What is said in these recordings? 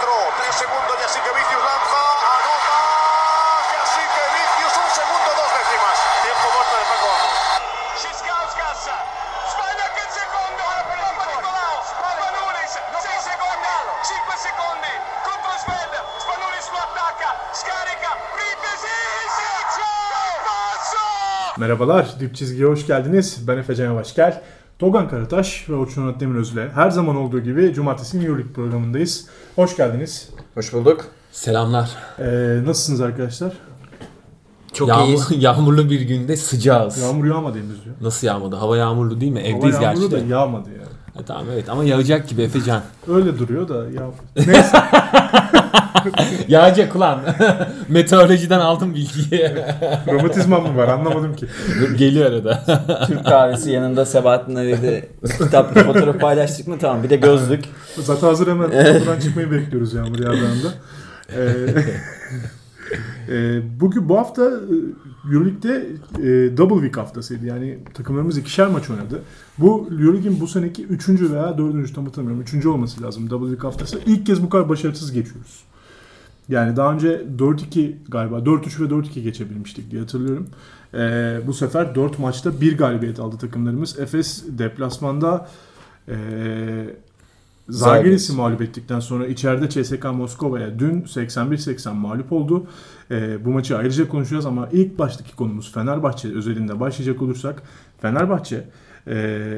Entró, tres segundos y así que Vicius lanza, anota, y así que Vicius un segundo, dos décimas. Tiempo muerto de Paco Vamos. Schiskauskas sbaglia anche il secondo Papa Nicolao Spanulis 6 secondi. 5 secondi. Contro Sven Spanulis lo attacca. Scarica. Pripesic passo Merhabalar, Dip Çizgi'ye hoş geldiniz. Ben Efe Can Yavaşgel. Togan Karataş ve Orçun Onat Demiröz ile her zaman olduğu gibi Cumartesi Euroleague programındayız. Hoş geldiniz. Hoş bulduk. Selamlar. Ee, nasılsınız arkadaşlar? Çok Yağmur, iyiyiz. yağmurlu bir günde sıcağız. Yağmur yağmadı henüz diyor. Nasıl yağmadı? Hava yağmurlu değil mi? Hava Evdeyiz yağmuru gerçi da yağmadı yani. Ha, tamam evet ama yağacak gibi Efecan. Öyle duruyor da yağmur. Neyse. Yağacak ulan. Meteorolojiden aldım bilgiyi. Romatizmam mı var anlamadım ki. Geliyor arada. Türk kahvesi yanında Sebahattin Ali'de kitap fotoğraf paylaştık mı tamam bir de gözlük. Zaten hazır hemen kapıdan çıkmayı bekliyoruz yağmur yağdığında. Ee, e, bugün bu hafta e, Euroleague'de e, double week haftasıydı. Yani takımlarımız ikişer maç oynadı. Bu Euroleague'in bu seneki üçüncü veya dördüncü tam hatırlamıyorum. Üçüncü olması lazım double week haftası. İlk kez bu kadar başarısız geçiyoruz. Yani daha önce 4-2 galiba 4-3 ve 4-2 geçebilmiştik diye hatırlıyorum. Ee, bu sefer 4 maçta bir galibiyet aldı takımlarımız. Efes deplasmanda ee, Zalgiris'i mağlup ettikten sonra içeride CSKA Moskova'ya dün 81-80 mağlup oldu. Ee, bu maçı ayrıca konuşacağız ama ilk baştaki konumuz Fenerbahçe özelinde başlayacak olursak Fenerbahçe e,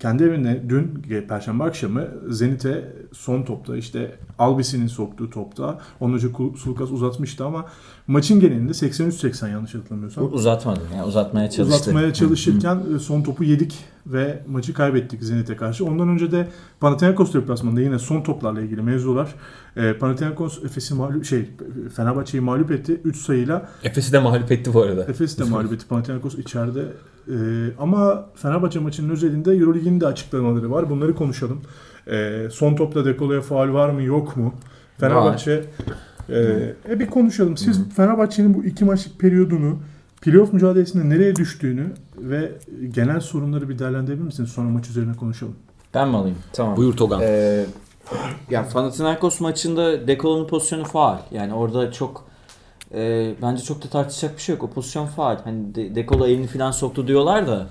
kendi evinde dün Perşembe akşamı Zenit'e son topta işte Albisi'nin soktuğu topta onun önce Sulukas uzatmıştı ama maçın genelinde 83-80 yanlış hatırlamıyorsam. Uzatmadı yani uzatmaya çalıştı. Uzatmaya çalışırken son topu yedik ve maçı kaybettik Zenit'e karşı. Ondan önce de Panathinaikos deplasmanında yine son toplarla ilgili mevzular. E, Panathinaikos Efes'i mağlup şey Fenerbahçe'yi mağlup etti 3 sayıyla. Efes'i de mağlup etti bu arada. Efes de mağlup etti Panathinaikos içeride. E, ama Fenerbahçe maçının özelinde EuroLeague'in de açıklamaları var. Bunları konuşalım. E, son topta Dekolo'ya faul var mı yok mu? Fenerbahçe e, e, bir konuşalım. Siz Fenerbahçe'nin bu iki maçlık periyodunu playoff mücadelesinde nereye düştüğünü ve genel sorunları bir değerlendirebilir misiniz? Sonra maç üzerine konuşalım. Ben mi alayım? Tamam. Buyur Togan. Ee, ya Panathinaikos maçında Dekolo'nun pozisyonu faal. Yani orada çok e, bence çok da tartışacak bir şey yok. O pozisyon faal. Hani De- Dekolo elini falan soktu diyorlar da.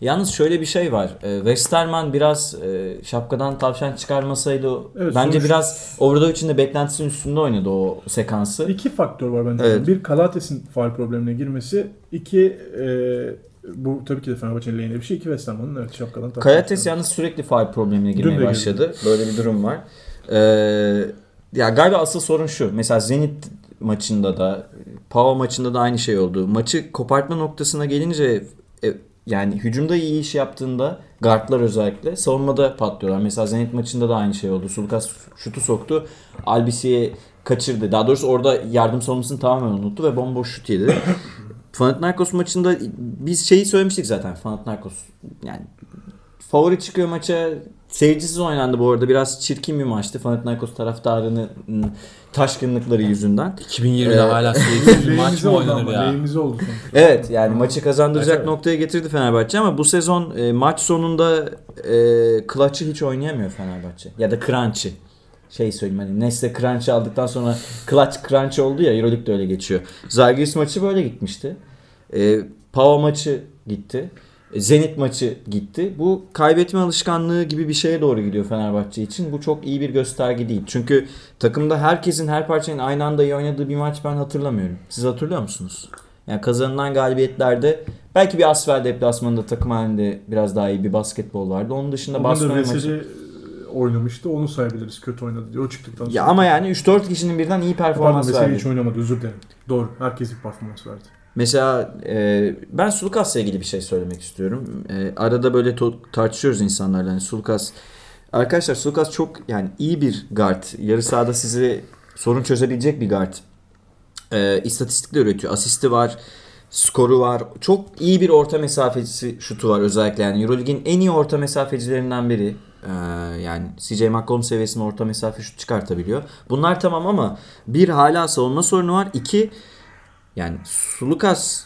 Yalnız şöyle bir şey var. E, Westerman biraz e, şapkadan tavşan çıkarmasaydı o- Evet, bence sonuç- biraz Obradoviç'in de beklentisinin üstünde oynadı o sekansı. İki faktör var bence. Evet. Bir Kalates'in faul problemine girmesi. iki e, bu tabii ki de Fenerbahçe'nin lehine bir şey. İki Westerman'ın evet şapkadan takması. Kayates yalnız sürekli faul problemine girmeye başladı. Böyle bir durum var. Ee, ya galiba asıl sorun şu. Mesela Zenit maçında da Pau maçında da aynı şey oldu. Maçı kopartma noktasına gelince e, yani hücumda iyi iş yaptığında guardlar özellikle savunmada patlıyorlar. Mesela Zenit maçında da aynı şey oldu. Sulkas şutu soktu. Albisi'ye kaçırdı. Daha doğrusu orada yardım savunmasını tamamen unuttu ve bomboş şut yedi. Panathinaikos maçında biz şeyi söylemiştik zaten. Panathinaikos yani favori çıkıyor maça. Seyircisiz oynandı bu arada. Biraz çirkin bir maçtı. Panathinaikos taraftarının ım, taşkınlıkları yüzünden. 2020'de Ee, hala seyircisiz maç mı oynanır ama. ya? Lehimize oldu sonuçta. Evet yani maçı kazandıracak evet. noktaya getirdi Fenerbahçe ama bu sezon e, maç sonunda e, clutch'ı hiç oynayamıyor Fenerbahçe. Ya da crunch'ı. Şey söyleyeyim hani Nesle crunch'ı aldıktan sonra clutch crunch oldu ya Euroleague de öyle geçiyor. Zalgiris maçı böyle gitmişti. E, Pau maçı gitti. E, Zenit maçı gitti. Bu kaybetme alışkanlığı gibi bir şeye doğru gidiyor Fenerbahçe için. Bu çok iyi bir gösterge değil. Çünkü takımda herkesin her parçanın aynı anda iyi oynadığı bir maç ben hatırlamıyorum. Siz hatırlıyor musunuz? Yani kazanılan galibiyetlerde belki bir Asfer deplasmanında takım halinde biraz daha iyi bir basketbol vardı. Onun dışında Baskonya maçı. Oynamıştı. Onu sayabiliriz. Kötü oynadı diye. O çıktıktan sonra. Ya ama yani 3-4 kişinin birden iyi Pardon performans VSC verdi. hiç oynamadı. Özür dilerim. Doğru. Herkes bir performans verdi. Mesela e, ben Sulukas'la ilgili bir şey söylemek istiyorum. E, arada böyle tartışıyoruz insanlarla. Yani Sulukas Arkadaşlar Sulukas çok yani iyi bir guard. Yarı sahada sizi sorun çözebilecek bir guard. E, istatistikler üretiyor. Asisti var. Skoru var. Çok iyi bir orta mesafesi şutu var özellikle. Yani Euroleague'in en iyi orta mesafecilerinden biri. Ee, yani CJ McCollum seviyesinde orta mesafe şut çıkartabiliyor. Bunlar tamam ama bir hala savunma sorunu var. İki yani Sulukas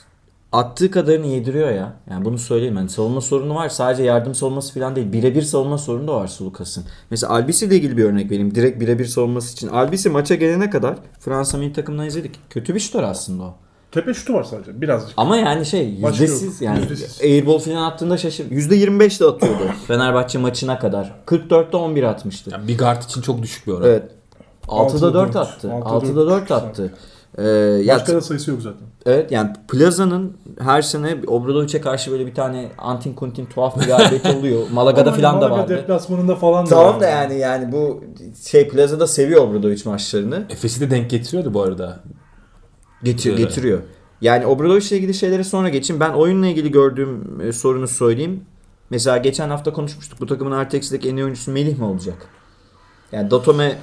attığı kadarını yediriyor ya. Yani bunu söyleyeyim. Yani savunma sorunu var. Sadece yardım savunması falan değil. Birebir savunma sorunu da var Sulukas'ın. Mesela Albisi ile ilgili bir örnek vereyim. Direkt birebir savunması için. Albisi maça gelene kadar Fransa milli takımından izledik. Kötü bir şutör aslında o. Tepe şutu var sadece birazcık. Ama yani şey yüzdesiz yani. Yüzdesiz. Airball falan attığında şaşır. %25 de atıyordu Fenerbahçe maçına kadar. 44'te 11 atmıştı. Yani bir guard için çok düşük bir oran. Evet. 6'da Altıda 4 dört. attı. Altıda 6'da 4 dört attı. Ee, ya Başka da sayısı yok zaten. Evet yani Plaza'nın her sene Obradovic'e karşı böyle bir tane antin kuntin tuhaf bir galibiyeti oluyor. Malaga'da falan da Malaga vardı. deplasmanında falan da Tamam var. da yani yani bu şey Plaza'da seviyor Obradovic maçlarını. Efes'i de denk getiriyordu bu arada. Getir, getiriyor. Yani Obradovic'le ilgili şeylere sonra geçeyim. Ben oyunla ilgili gördüğüm e, sorunu söyleyeyim. Mesela geçen hafta konuşmuştuk. Bu takımın artı eksideki en iyi oyuncusu Melih mi olacak? Yani Datome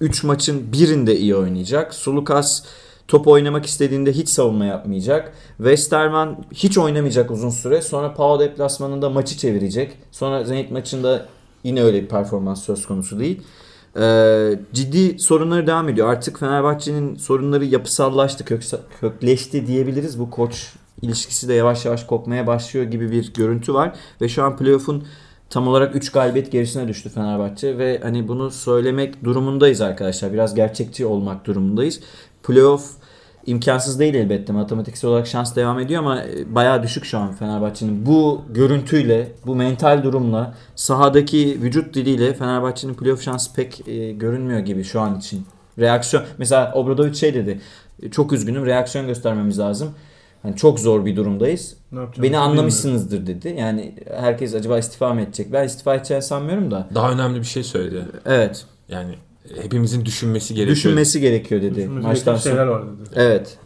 3 maçın birinde iyi oynayacak. Sulukas top oynamak istediğinde hiç savunma yapmayacak. Westerman hiç oynamayacak uzun süre. Sonra Pau deplasmanında maçı çevirecek. Sonra Zenit maçında yine öyle bir performans söz konusu değil. Ee, ciddi sorunları devam ediyor. Artık Fenerbahçe'nin sorunları yapısallaştı, köksa- kökleşti diyebiliriz. Bu koç ilişkisi de yavaş yavaş kopmaya başlıyor gibi bir görüntü var. Ve şu an playoff'un tam olarak 3 galibiyet gerisine düştü Fenerbahçe. Ve hani bunu söylemek durumundayız arkadaşlar. Biraz gerçekçi olmak durumundayız. Playoff imkansız değil elbette. Matematiksel olarak şans devam ediyor ama e, bayağı düşük şu an Fenerbahçe'nin. Bu görüntüyle, bu mental durumla, sahadaki vücut diliyle Fenerbahçe'nin playoff şansı pek e, görünmüyor gibi şu an için. Reaksiyon, mesela Obradovic şey dedi. Çok üzgünüm, reaksiyon göstermemiz lazım. Hani çok zor bir durumdayız. Ne Beni bilmiyorum. anlamışsınızdır dedi. Yani herkes acaba istifa mı edecek? Ben istifa edeceğini sanmıyorum da. Daha önemli bir şey söyledi. Evet. Yani hepimizin düşünmesi gerekiyor. Düşünmesi gerekiyor dedi Düşünmesi maçtan sonra. şeyler var dedi. Evet.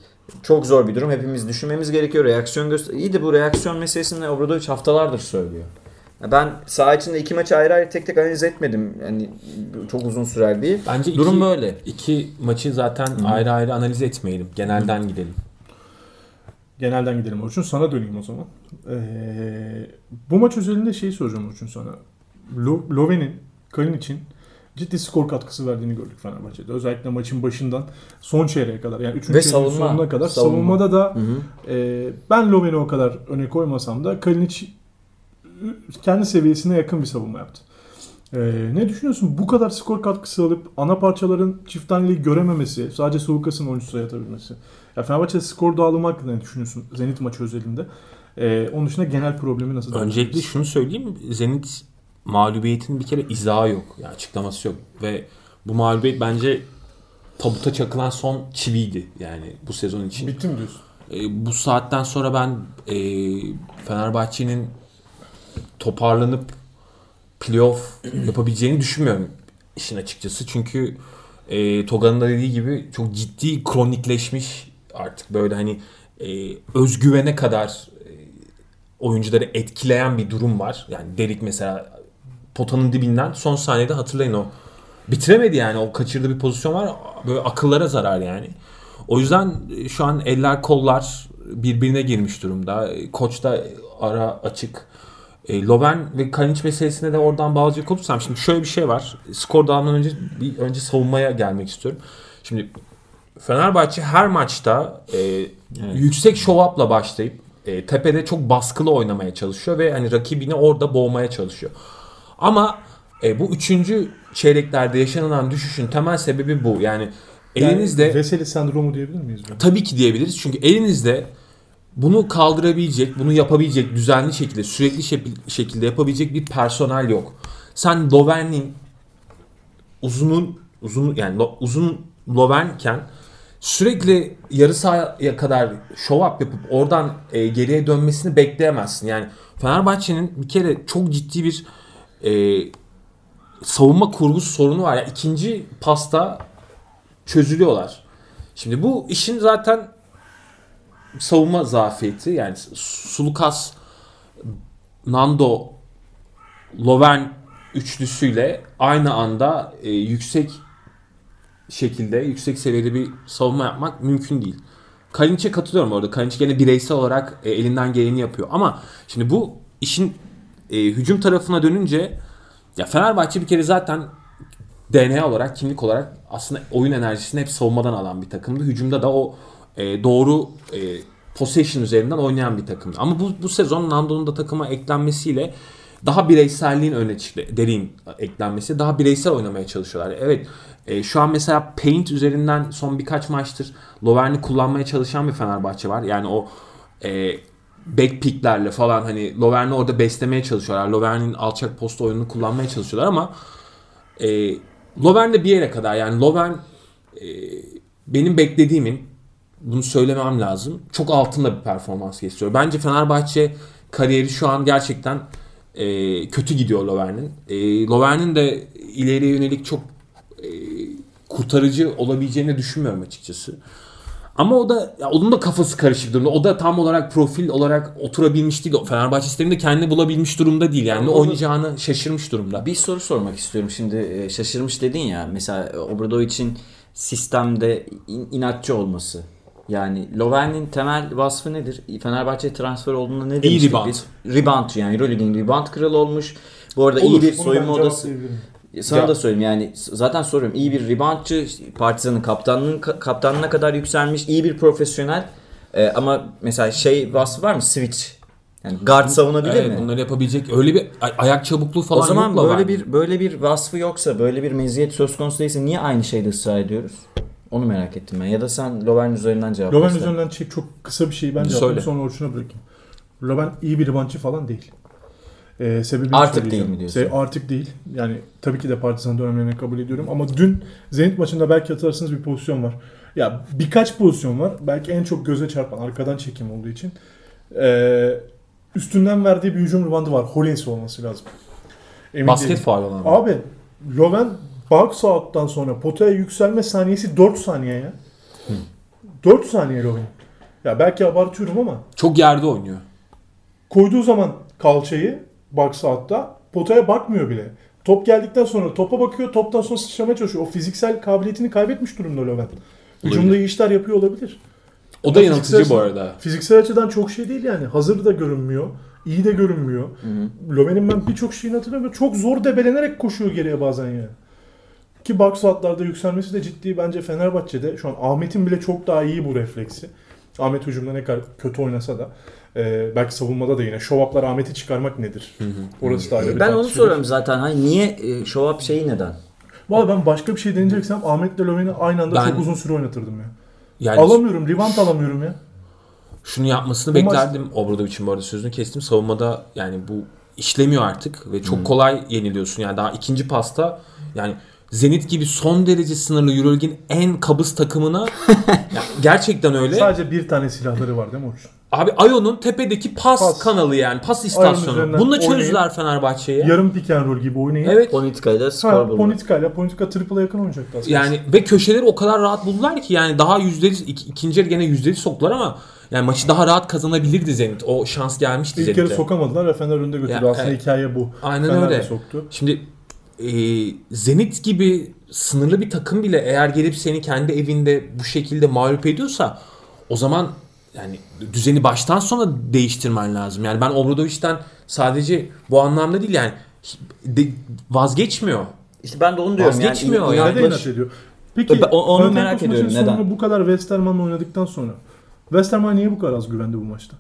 Çok zor bir durum. Hepimiz düşünmemiz gerekiyor. Reaksiyon göster. İyi de bu reaksiyon meselesini Obradovic haftalardır söylüyor. Ben saha içinde iki maçı ayrı ayrı tek tek analiz etmedim. Yani çok uzun sürer bir. Bence iki, Durum böyle. iki maçı zaten ayrı ayrı analiz etmeyelim. Genelden gidelim. Genelden gidelim Orçun. Sana döneyim o zaman. Ee, bu maç özelinde şeyi soracağım Orçun sana. Lo- Loven'in Kalin için ciddi skor katkısı verdiğini gördük Fenerbahçe'de. Özellikle maçın başından son çeyreğe kadar yani 3. Ve çeyreğin savunma. sonuna kadar Savunma. savunmada da Hı hı. e, ben Loven'i o kadar öne koymasam da Kalinic kendi seviyesine yakın bir savunma yaptı. Ee, ne düşünüyorsun? Bu kadar skor katkısı alıp ana parçaların çift taneliği görememesi, sadece Sulukas'ın oyuncusu yatabilmesi. Ya Fenerbahçe skor dağılımı hakkında ne düşünüyorsun? Zenit maçı özelinde. Ee, onun dışında genel problemi nasıl Öncelikle şunu söyleyeyim. Zenit mağlubiyetinin bir kere izahı yok. Yani açıklaması yok. Ve bu mağlubiyet bence tabuta çakılan son çiviydi. Yani bu sezon için. Bitti mi diyorsun? E, bu saatten sonra ben e, Fenerbahçe'nin toparlanıp playoff yapabileceğini düşünmüyorum işin açıkçası. Çünkü e, Toga'nın da dediği gibi çok ciddi kronikleşmiş artık böyle hani e, özgüvene kadar e, oyuncuları etkileyen bir durum var. Yani Derik mesela potanın dibinden son saniyede hatırlayın o bitiremedi yani o kaçırdığı bir pozisyon var böyle akıllara zarar yani. O yüzden e, şu an eller kollar birbirine girmiş durumda. Koç da ara açık. E, Loven ve Kalinic meselesine de oradan bağlayacak olursam şimdi şöyle bir şey var. Skor dağılımından önce bir önce savunmaya gelmek istiyorum. Şimdi Fenerbahçe her maçta e, yüksek show up'la başlayıp e, tepede çok baskılı oynamaya çalışıyor ve hani rakibini orada boğmaya çalışıyor. Ama e, bu üçüncü çeyreklerde yaşanılan düşüşün temel sebebi bu. Yani elinizde Yani Veseli sendromu diyebilir miyiz? buna? Tabii ki diyebiliriz. Çünkü elinizde bunu kaldırabilecek, bunu yapabilecek, düzenli şekilde, sürekli şekilde yapabilecek bir personel yok. Sen Lovern'in uzunun uzun yani lo- uzun Lovern'ken sürekli yarı sahaya kadar show up yapıp oradan e, geriye dönmesini bekleyemezsin. Yani Fenerbahçe'nin bir kere çok ciddi bir e, savunma kurgusu sorunu var. Yani ikinci pasta çözülüyorlar. Şimdi bu işin zaten savunma zafiyeti yani Sulukas, Nando, Lovern üçlüsüyle aynı anda e, yüksek şekilde, yüksek seviyede bir savunma yapmak mümkün değil. Kalinic'e katılıyorum orada. Kalinic gene bireysel olarak e, elinden geleni yapıyor. Ama şimdi bu işin e, hücum tarafına dönünce ya Fenerbahçe bir kere zaten DNA olarak, kimlik olarak aslında oyun enerjisini hep savunmadan alan bir takımdı. Hücumda da o e, doğru e, possession üzerinden oynayan bir takım. Ama bu, bu sezon Nando'nun da takıma eklenmesiyle daha bireyselliğin öne. Derin eklenmesi. Daha bireysel oynamaya çalışıyorlar. Evet e, şu an mesela Paint üzerinden son birkaç maçtır Lovern'i kullanmaya çalışan bir Fenerbahçe var. Yani o e, back picklerle falan hani Lovern'i orada beslemeye çalışıyorlar. Lovern'in alçak posta oyununu kullanmaya çalışıyorlar ama e, Lovern de bir yere kadar yani Lovern e, benim beklediğimin bunu söylemem lazım. Çok altında bir performans gösteriyor. Bence Fenerbahçe kariyeri şu an gerçekten e, kötü gidiyor Lovern'in. E, Lovern'in de ileriye yönelik çok e, kurtarıcı olabileceğini düşünmüyorum açıkçası. Ama o da ya onun da kafası karışık durumda. O da tam olarak profil olarak oturabilmiş değil. Fenerbahçe sisteminde kendini bulabilmiş durumda değil. Yani ne oynayacağını şaşırmış durumda. Bir soru sormak istiyorum. Şimdi e, şaşırmış dedin ya. Mesela Obradovic'in sistemde in- inatçı olması. Yani Lovern'in temel vasfı nedir? Fenerbahçe transfer olduğunda ne demiştik rebound. biz? Rebound yani Euroleague'in rebound kralı olmuş. Bu arada iyi bir bunu soyunma odası. cevaplayabilirim. Sana Ya- da söyleyeyim yani zaten soruyorum. İyi bir reboundçı, Partizan'ın kaptanının kaptanına kadar yükselmiş, iyi bir profesyonel. Ee, ama mesela şey vasfı var mı? Switch. Yani guard savunabilir Evet, mi? bunları yapabilecek öyle bir ay- ayak çabukluğu falan O zaman yok böyle bir böyle bir vasfı yoksa, böyle bir meziyet söz konusu değilse niye aynı şeyde ısrar ediyoruz? Onu merak ettim ben. Ya da sen Lovern üzerinden cevap Loven ver. üzerinden çek çok kısa bir şeyi ben cevaplayayım sonra Orçun'a bırakayım. Loven iyi bir ribancı falan değil. Ee, sebebini Artık değil mi diyorsun? Se- artık değil. Yani tabii ki de Partizan dönemlerini kabul ediyorum ama dün Zenit maçında belki hatırlarsınız bir pozisyon var. Ya birkaç pozisyon var. Belki en çok göze çarpan arkadan çekim olduğu için. Ee, üstünden verdiği bir hücum ribandı var. Hollins olması lazım. Emin Basket faal olan. Abi Loven box out'tan sonra potaya yükselme saniyesi 4 saniye ya. 4 saniye Loven. Ya belki abartıyorum ama Çok yerde oynuyor. koyduğu zaman kalçayı box out'ta potaya bakmıyor bile. Top geldikten sonra topa bakıyor, toptan sonra sıçramaya çalışıyor. O fiziksel kabiliyetini kaybetmiş durumda Löwen. Hücumda iyi işler yapıyor olabilir. O da yanıltıcı bu arada. Fiziksel açıdan çok şey değil yani. Hazır da görünmüyor. iyi de görünmüyor. Löwen'in ben birçok şeyini hatırlamıyorum. Çok zor debelenerek koşuyor geriye bazen yani. Ki box outlarda yükselmesi de ciddi bence Fenerbahçe'de. Şu an Ahmet'in bile çok daha iyi bu refleksi. Ahmet hücumda ne kadar kötü oynasa da. e, belki savunmada da yine. Şovaplar Ahmet'i çıkarmak nedir? Orası da ayrı bir Ben onu soruyorum zaten. Hani niye e, show up şeyi neden? Valla ben başka bir şey deneyeceksem Ahmet'le Löwen'i aynı anda Ben- çok uzun süre oynatırdım ya. Yani Alamıyorum. Rebound alamıyorum ya. şunu yapmasını Bu maç- beklerdim. Obradovic'in bu arada sözünü kestim. Savunmada yani bu işlemiyor artık ve çok kolay yeniliyorsun. Yani daha ikinci pasta yani Zenit gibi son derece sınırlı Euroleague'in en kabız takımına gerçekten öyle. Sadece bir tane silahları var değil mi Orçun? Abi Ayo'nun tepedeki pas, Pas. kanalı yani pas istasyonu. Bununla çözdüler Fenerbahçe'ye. Yarım pick and roll gibi oynayıp Evet. Politikayla skor Ha, buldu. Politika ile Politika triple'a yakın oynayacaktı aslında. Yani ve köşeleri o kadar rahat buldular ki yani daha yüzdeli ik- ikinci yarı gene yüzdeli soktular ama yani maçı daha rahat kazanabilirdi Zenit. O şans gelmişti İlk yarı Zenit'e. sokamadılar ve Fener önde götürdü. Ya, aslında evet. hikaye bu. Aynen Fener öyle. soktu. Şimdi e, Zenit gibi sınırlı bir takım bile eğer gelip seni kendi evinde bu şekilde mağlup ediyorsa o zaman yani düzeni baştan sona değiştirmen lazım. Yani ben Obradovic'den sadece bu anlamda değil yani de- vazgeçmiyor. İşte ben de onu diyorum. Vazgeçmiyor yani. yani. Nerede inat ediyor? Peki Ben o- onu merak ediyorum, neden? bu kadar Westerman'la oynadıktan sonra Westerman niye bu kadar az güvendi bu maçta?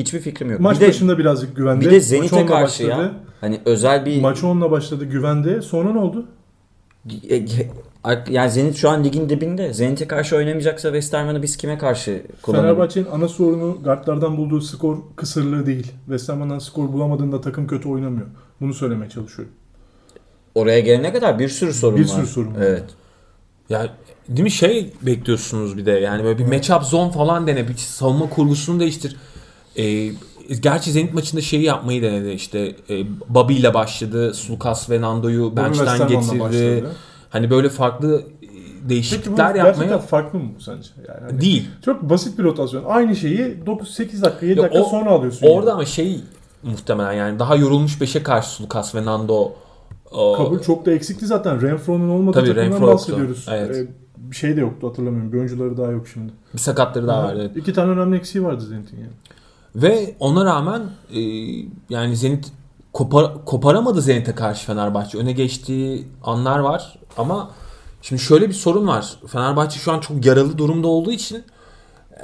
Hiçbir fikrim yok. Maç bir de, başında birazcık güvendi. bir de Maç Zenit'e karşı başladı. ya. Hani özel bir Maç onunla başladı güvendi. Sonra ne oldu? E, yani Zenit şu an ligin dibinde. Zenit'e karşı oynamayacaksa Westerman'ı biz kime karşı kullanalım? Fenerbahçe'nin ana sorunu guardlardan bulduğu skor kısırlığı değil. Westerman'dan skor bulamadığında takım kötü oynamıyor. Bunu söylemeye çalışıyorum. Oraya gelene kadar bir sürü sorun Bir var. sürü sorun var. Evet. Ya değil mi şey bekliyorsunuz bir de yani böyle bir matchup zone falan dene bir savunma kurgusunu değiştir. Ee, gerçi Zenit maçında şeyi yapmayı denedi işte e, Bobby ile başladı. Sulkas ve Nando'yu bench'ten getirdi. başladı. Hani böyle farklı e, Peki bu değişiklikler gerçekten yapmaya farklı mı bu sence? Yani hani değil. Çok basit bir rotasyon. Aynı şeyi 9-8 dakika 7 Ya dakika o- sonra alıyorsun. Orada yani. ama şey muhtemelen yani daha yorulmuş 5'e karşı Sulkas ve Nando o, Kabul çok da eksikti zaten. Renfro'nun olmadığı Tabii, takımdan Renfro yoktu. bahsediyoruz. Evet. Ee, bir şey de yoktu hatırlamıyorum. Bir oyuncuları daha yok şimdi. bir sakatları daha vardı. evet. İki tane önemli eksiği vardı Zenit'in yani. Ve ona rağmen e, yani Zenit kopar, koparamadı Zenit'e karşı Fenerbahçe. Öne geçtiği anlar var ama şimdi şöyle bir sorun var. Fenerbahçe şu an çok yaralı durumda olduğu için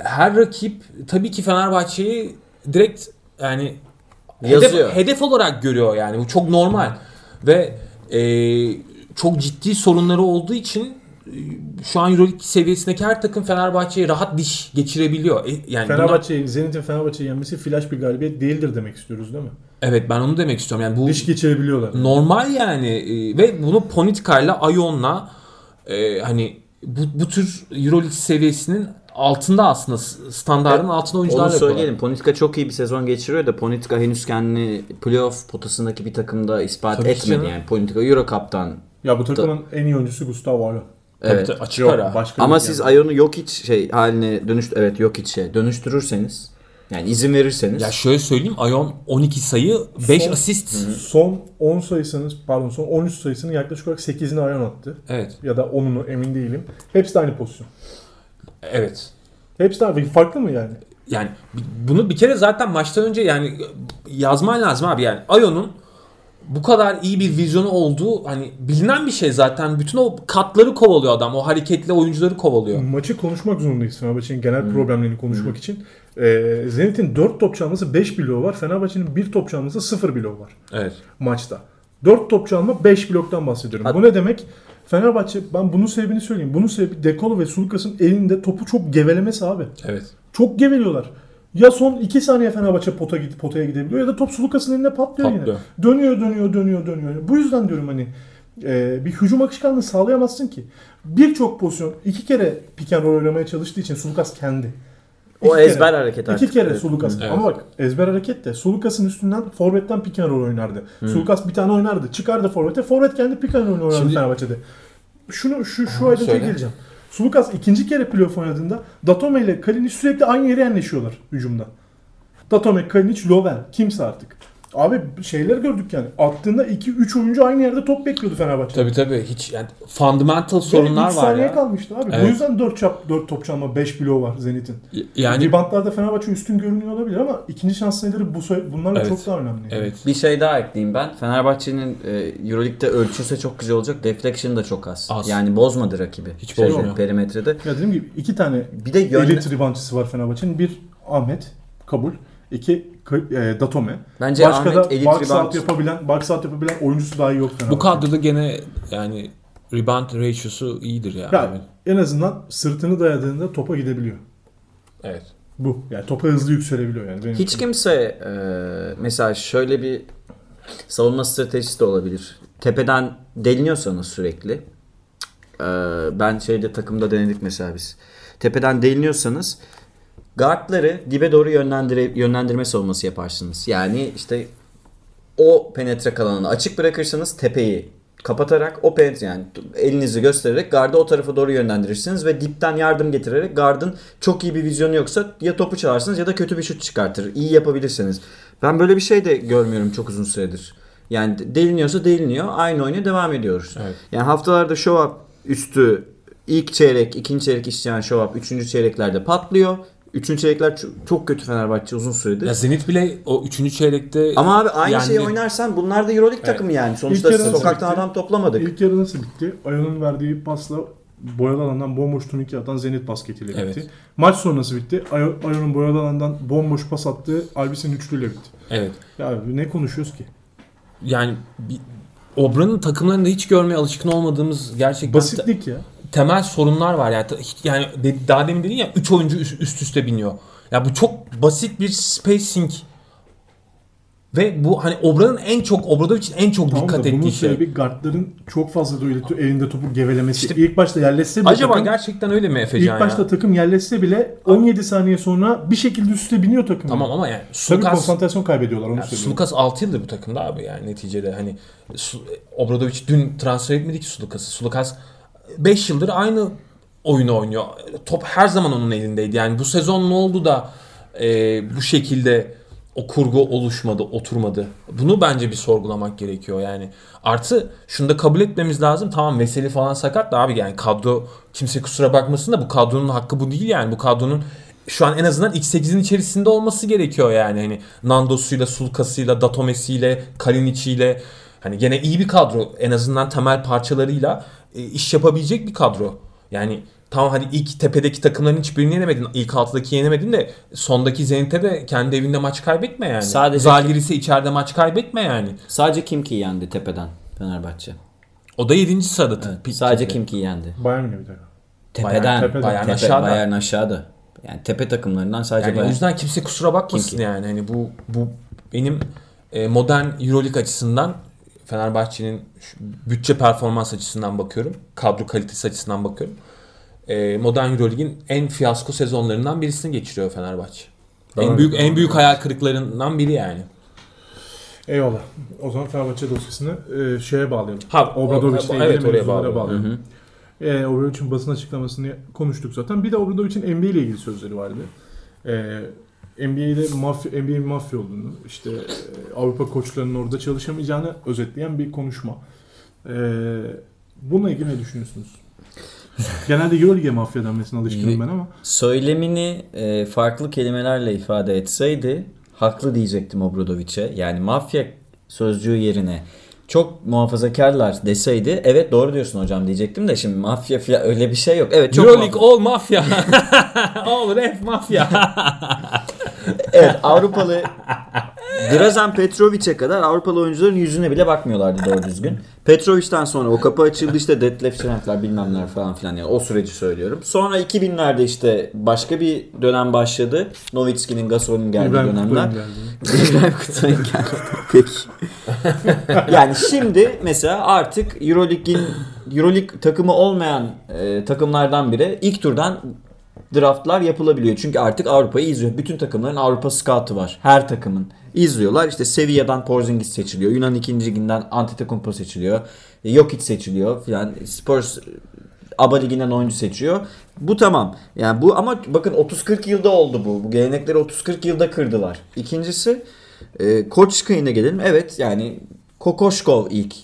her rakip tabii ki Fenerbahçe'yi direkt yani Yazıyor. hedef, hedef olarak görüyor yani. Bu çok normal. Ve e, çok ciddi sorunları olduğu için şu an Euroleague seviyesindeki her takım Fenerbahçe'ye rahat diş geçirebiliyor. E, yani bunlar- Fenerbahçe, Zenit'in Fenerbahçe'yi yenmesi flash bir galibiyet değildir demek istiyoruz değil mi? evet ben onu demek istiyorum. Yani bu Diş geçirebiliyorlar. normal yani E, ve bunu Politika'yla Ion'la e, hani bu, bu tür Euroleague seviyesinin altında aslında standartın altında oyuncular Onu yapıyorlar. söyleyelim. Politika çok iyi bir sezon geçiriyor da Politika henüz kendini playoff potasındaki bir takımda ispat Tabii etmedi canım. yani. Politika Euro Cup'tan. Ya bu takımın en iyi oyuncusu Gustavo Ayon. Evet. tabii, açık Yok ara. başka Ama siz yani. Ayon'u yok hiç şey haline dönüş evet yok hiç şey dönüştürürseniz yani izin verirseniz Ya şöyle söyleyeyim Ion 12 sayı 5 Son- asist. Son 10 sayısının pardon son 13 sayısının yaklaşık olarak 8'ini Ayon attı. Evet. Ya da 10'unu emin değilim. Hepsi de aynı pozisyon. Evet. Hepsi de aynı. Farklı mı yani? Yani bunu bir kere zaten maçtan önce yani yazman lazım abi yani Ion'un bu kadar iyi bir vizyonu olduğu hani bilinen bir şey zaten. Bütün o katları kovalıyor adam. O hareketli oyuncuları kovalıyor. Maçı konuşmak zorundayız Fenerbahçe'nin genel problemlerini konuşmak için. Ee, Zenit'in 4 top çalması 5 bloğu var. Fenerbahçe'nin 1 top çalması 0 bloğu var Evet. maçta. 4 top çalma 5 bloktan bahsediyorum. Hat- Bu ne demek? Fenerbahçe ben bunun sebebini söyleyeyim. Bunun sebebi Dekolo ve Sulukas'ın elinde topu çok gevelemesi abi. Evet. Çok geveliyorlar. Ya son 2 saniye Fenerbahçe pota gidip potaya gidebiliyor ya da top Sulukas'ın eline patlıyor, Patlıyor. yine. Dönüyor dönüyor dönüyor dönüyor. Bu yüzden diyorum hani e, bir hücum akışkanlığı sağlayamazsın ki. Birçok pozisyon iki kere pick and roll oynamaya çalıştığı için Sulukas kendi. o İki ezber kere. hareket İki artık. kere Evet. Sulukas. Evet. Ama bak ezber hareket de Sulukas'ın üstünden forvetten pick and roll oynardı. Sulukas bir tane oynardı. Çıkardı forvete. Forvet kendi pick and roll oynardı Şimdi- Fenerbahçe'de. Şunu şu şu ayrıntıya geleceğim. Sulukas ikinci kere playoff oynadığında Datome ile Kalinic sürekli aynı yere yerleşiyorlar hücumda. Datome, Kalinic, Lovren. Kimse artık. Abi şeyler gördük yani. Attığında 2-3 oyuncu aynı yerde top bekliyordu Fenerbahçe. Tabii tabii hiç yani fundamental sorunlar var saniye ya. kalmıştı abi. Bu Evet. yüzden 4 çap 4 top çalma 5 bloğu var Zenit'in. Yani Reboundlarda Fenerbahçe üstün görünüyor olabilir ama ikinci şans sayıları bu bunlarla Evet. çok daha önemli. evet. Bir şey daha ekleyeyim ben. Fenerbahçe'nin e, Euroleague'de ölçülse çok güzel olacak. Deflection da çok az. Az. Yani bozmadı rakibi. Hiç Şey, bozmuyor. Perimetrede. Ya dediğim gibi iki tane Bir de yön... elit reboundçısı var Fenerbahçe'nin. Bir Ahmet kabul. İki e, Datome. Bence Başka Ahmet da elit box rebound. out yapabilen, box out yapabilen oyuncusu daha yok Fenerbahçe. Bu kadroda gene yani rebound ratio'su iyidir ya. Ya, en azından sırtını dayadığında topa gidebiliyor. Evet. Bu. Yani topa hızlı yükselebiliyor yani. Benim Hiç için. kimse e, mesela şöyle bir savunma stratejisi de olabilir. Tepeden deliniyorsanız sürekli e, ben şeyde takımda denedik mesela biz. Tepeden deliniyorsanız guardları dibe doğru yönlendire, yönlendirme savunması yaparsınız. Yani işte o penetre kalanını açık bırakırsanız tepeyi kapatarak o penetre yani elinizi göstererek gardı o tarafa doğru yönlendirirsiniz ve dipten yardım getirerek gardın çok iyi bir vizyonu yoksa ya topu çalarsınız ya da kötü bir şut çıkartır. İyi yapabilirseniz. Ben böyle bir şey de görmüyorum çok uzun süredir. Yani deliniyorsa deliniyor. Aynı oyuna devam ediyoruz. Evet. Yani haftalarda show up üstü ilk çeyrek, ikinci çeyrek işleyen show up, üçüncü çeyreklerde patlıyor. Üçüncü çeyrekler çok, kötü Fenerbahçe uzun süredir. Ya Zenit bile o 3. çeyrekte Ama abi aynı Yani- şeyi oynarsan bunlar da Euroleague takımı yani. Sonuçta İlk sokaktan bitti? adam toplamadık. İlk yarı nasıl bitti? Ayon'un verdiği pasla boyalı alandan bomboş turnike atan Zenit basketiyle bitti. Evet. Maç sonrası bitti. Ayo- Ayon'un boyalı alandan bomboş pas attığı Albis'in üçlüyle bitti. evet. Ya ne konuşuyoruz ki? Yani bir, Obra'nın takımlarında hiç görmeye alışkın olmadığımız gerçekten Basitlik ya. Temel sorunlar var yani. Yani daha demin dedin ya 3 oyuncu üst, üst üste biniyor. Ya bu çok basit bir spacing. Ve bu hani Obra'nın en çok Obradovic'in en çok Tamam dikkat da bunun ettiği şey. sebebi guardların çok fazla böyle to- elinde topu gevelemesi. İlk başta yerleşse bile Acaba takım, gerçekten öyle mi Efecan ilk başta ya? takım yerleşse bile 17 saniye sonra bir şekilde üste biniyor takım. Tamam ama yani Tabii Sulukas, konsantrasyon kaybediyorlar onu yani söylüyorum. Sulukas 6 yıldır bu takımda abi yani neticede hani Obradovic dün transfer etmedi ki Sulukas'ı. Sulukas 5 yıldır aynı oyunu oynuyor. Top her zaman onun elindeydi. Yani bu sezon ne oldu da e, bu şekilde o kurgu oluşmadı, oturmadı. Bunu bence bir sorgulamak gerekiyor yani. Artı şunu da kabul etmemiz lazım. Tamam Veseli falan sakat da abi yani kadro kimse kusura bakmasın da bu kadronun hakkı bu değil yani. Bu kadronun şu an en azından X8'in içerisinde olması gerekiyor yani. Hani Nando'suyla, Sulkas'ıyla, Datomesi'yle, Kalinic'iyle hani gene iyi bir kadro. En azından temel parçalarıyla iş yapabilecek bir kadro. Yani tamam hadi ilk tepedeki takımların hiçbirini yenemedin. İlk altıdaki yenemedin de sondaki Zenit'e de kendi evinde maç kaybetme yani. Sadece- Zalgiris'e içeride maç kaybetme yani. Sadece Kimki yendi tepeden Fenerbahçe. O da 7. sırada. Pi- Sadece. Kimki yendi. Bayern Münih bir takım. Tepeden. tepeden. Bayern Tepe, aşağıda. Bayern aşağıda. Yani tepe takımlarından sadece Yani o Bayern. yüzden kimse kusura bakmasın Kim ki? yani. Hani bu bu benim e, modern EuroLeague açısından Fenerbahçe'nin bütçe performans açısından bakıyorum. Kadro kalitesi açısından bakıyorum. E, modern EuroLeague'in en fiyasko sezonlarından birisini geçiriyor Fenerbahçe. En Doğru. büyük en büyük hayal kırıklarından biri yani. Eyvallah. O zaman Fenerbahçe dosyasını e, şeye bağlayalım. Ha, Obradovic'le ilgili evet, oraya mevzulara bağlayalım. E, Obradovic'in basın açıklamasını konuştuk zaten. Bir de Obradovic'in NBA ile ilgili sözleri vardı. E, NBA'de mafya, NBA'nin mafya olduğunu, işte e, Avrupa koçlarının orada çalışamayacağını özetleyen bir konuşma. E, bununla ilgili ne düşünüyorsunuz? Genelde Euroleague'e mafya denmesine alışkınım ben ama. Söylemini e, farklı kelimelerle ifade etseydi haklı diyecektim Obradovic'e. Yani mafya sözcüğü yerine çok muhafazakarlar deseydi evet doğru diyorsun hocam diyecektim de şimdi mafya falan öyle bir şey yok. Evet çok EuroLeague all mafya. all ref mafya. Evet Avrupalı Drazen Petrovic'e kadar Avrupalı oyuncuların yüzüne bile bakmıyorlardı doğru düzgün. Petrovic'ten sonra o kapı açıldı işte Detlef Schrempfler bilmem neler falan filan yani o süreci söylüyorum. Sonra 2000'lerde işte başka bir dönem başladı. Nowitzki'nin Gasol'ün geldiği İbrahim dönemler. İbrahim Kutlu'nun geldi. Peki. yani şimdi mesela artık Euroleague'in Euroleague takımı olmayan e, takımlardan biri ilk turdan draftlar yapılabiliyor. Çünkü artık Avrupa'yı izliyor. Bütün takımların Avrupa scout'u var. Her takımın. izliyorlar. İşte Sevilla'dan Porzingis seçiliyor. Yunan 2. liginden Antetokounmpo seçiliyor. Jokic seçiliyor filan. Spurs ABA liginden oyuncu seçiyor. Bu tamam. Yani bu ama bakın 30-40 yılda oldu bu. Bu gelenekleri 30-40 yılda kırdılar. İkincisi e, koç kıyına gelelim. Evet yani Kokoşkov ilk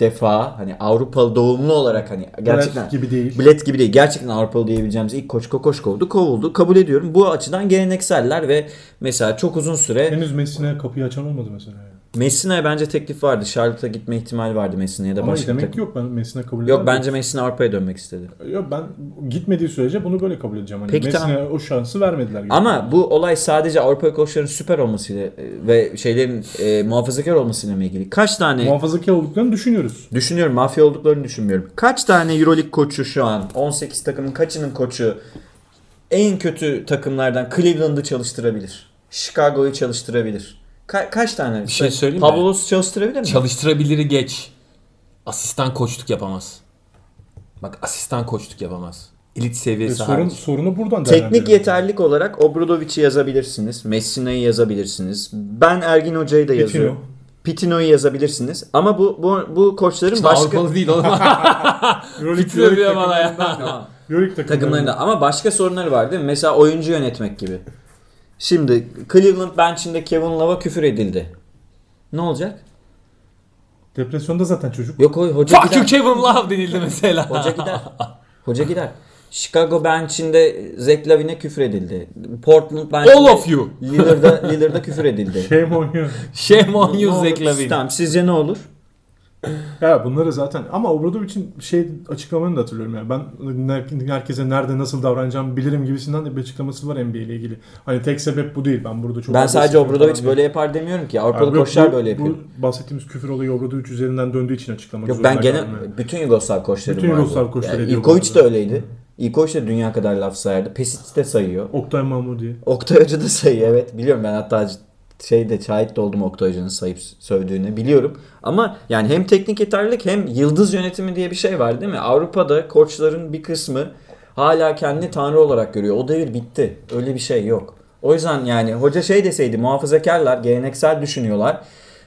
defa hani Avrupalı doğumlu olarak hani gerçekten Brad gibi değil. Bilet gibi değil. Gerçekten Avrupalı diyebileceğimiz ilk koç Kokoşkov'du. Kovuldu. Kabul ediyorum. Bu açıdan gelenekseller ve mesela çok uzun süre Henüz Messi'ne kapıyı açan olmadı mesela. Yani. Messine'ye bence teklif vardı. Charlotte'a gitme ihtimali vardı Messine'ye de Ama başka demek yok ben Messi'ne kabul Yok bence Messina Avrupa'ya dönmek istedi. Yok ben gitmediği sürece bunu böyle kabul edeceğim. Hani Peki, Messi'ne tamam. o şansı vermediler. gibi. Ama bu olay sadece Avrupa koçların süper olmasıyla e, ve şeylerin e, muhafazakar olmasıyla mı ilgili? Kaç tane muhafazakar olduklarını düşünüyoruz. düşünüyorum mafya olduklarını düşünmüyorum. Kaç tane Euroleague koçu şu an 18 takımın kaçının koçu en kötü takımlardan Cleveland'ı çalıştırabilir? Chicago'yu çalıştırabilir. Ka- kaç tane? Bir şey söyleyeyim mi? Pavlos çalıştırabilir mi? Çalıştırabiliri geç. Asistan koçluk yapamaz. Bak asistan koçluk yapamaz. Elit E, seviyesi sorun, hariç. sorunu buradan Teknik değerlendiriyoruz. yeterlilik olarak Obradovic'i yazabilirsiniz. Messina'yı yazabilirsiniz. Ben Ergin Hoca'yı da yazıyorum. Pitino'yu yazabilirsiniz. Ama bu bu, bu koçların İşte başka Avrupalı değil oğlum. Euroleague, Pitino diyor bana ya. Euroleague takımlarında ama başka sorunları var değil mi? Mesela oyuncu yönetmek gibi. Şimdi Cleveland bench'inde Kevin Love'a küfür edildi. Ne olacak? Depresyonda zaten çocuk. Yok o hoca Fuck you gider. Kevin Love denildi mesela. Hoca gider. Hoca gider. Chicago bench'inde Zach Lavine'e küfür edildi. Portland bench'inde All of you. Lillard'a, Lillard'a küfür edildi. Shame on you. Shame on you? Zach Lavine. Tamam sizce ne olur? Ya bunları zaten ama Obradovic'in şey açıklamalarını da hatırlıyorum yani. Ben her- herkese nerede nasıl davranacağımı bilirim gibisinden de bir açıklaması var NBA ile ilgili. Hani tek sebep bu değil. Ben burada çok Ben sadece Obradovic böyle yapar demiyorum ki. Avrupalı yok, koçlar böyle yapıyor. Bu bahsettiğimiz küfür olayı Obradovic üzerinden döndüğü için açıklamak Yok ben gene kaldım yani. bütün Yugoslav koçları Bütün. Yugoslav koçları Yani bu de öyleydi. Ivkovic de dünya kadar laf sayardı. Pesic de sayıyor. Oktay Mahmur diye. Oktay Hoca da sayıyor evet. Biliyorum ben hatta şeyde şahit de oldum Oktay Hoca'nın sayıp sövdüğüne biliyorum. Ama yani hem teknik yeterlilik hem yıldız yönetimi diye bir şey var değil mi? Avrupa'da koçların bir kısmı hala kendini tanrı olarak görüyor. O devir bitti. Öyle bir şey yok. O yüzden yani hoca şey deseydi muhafazakarlar, geleneksel düşünüyorlar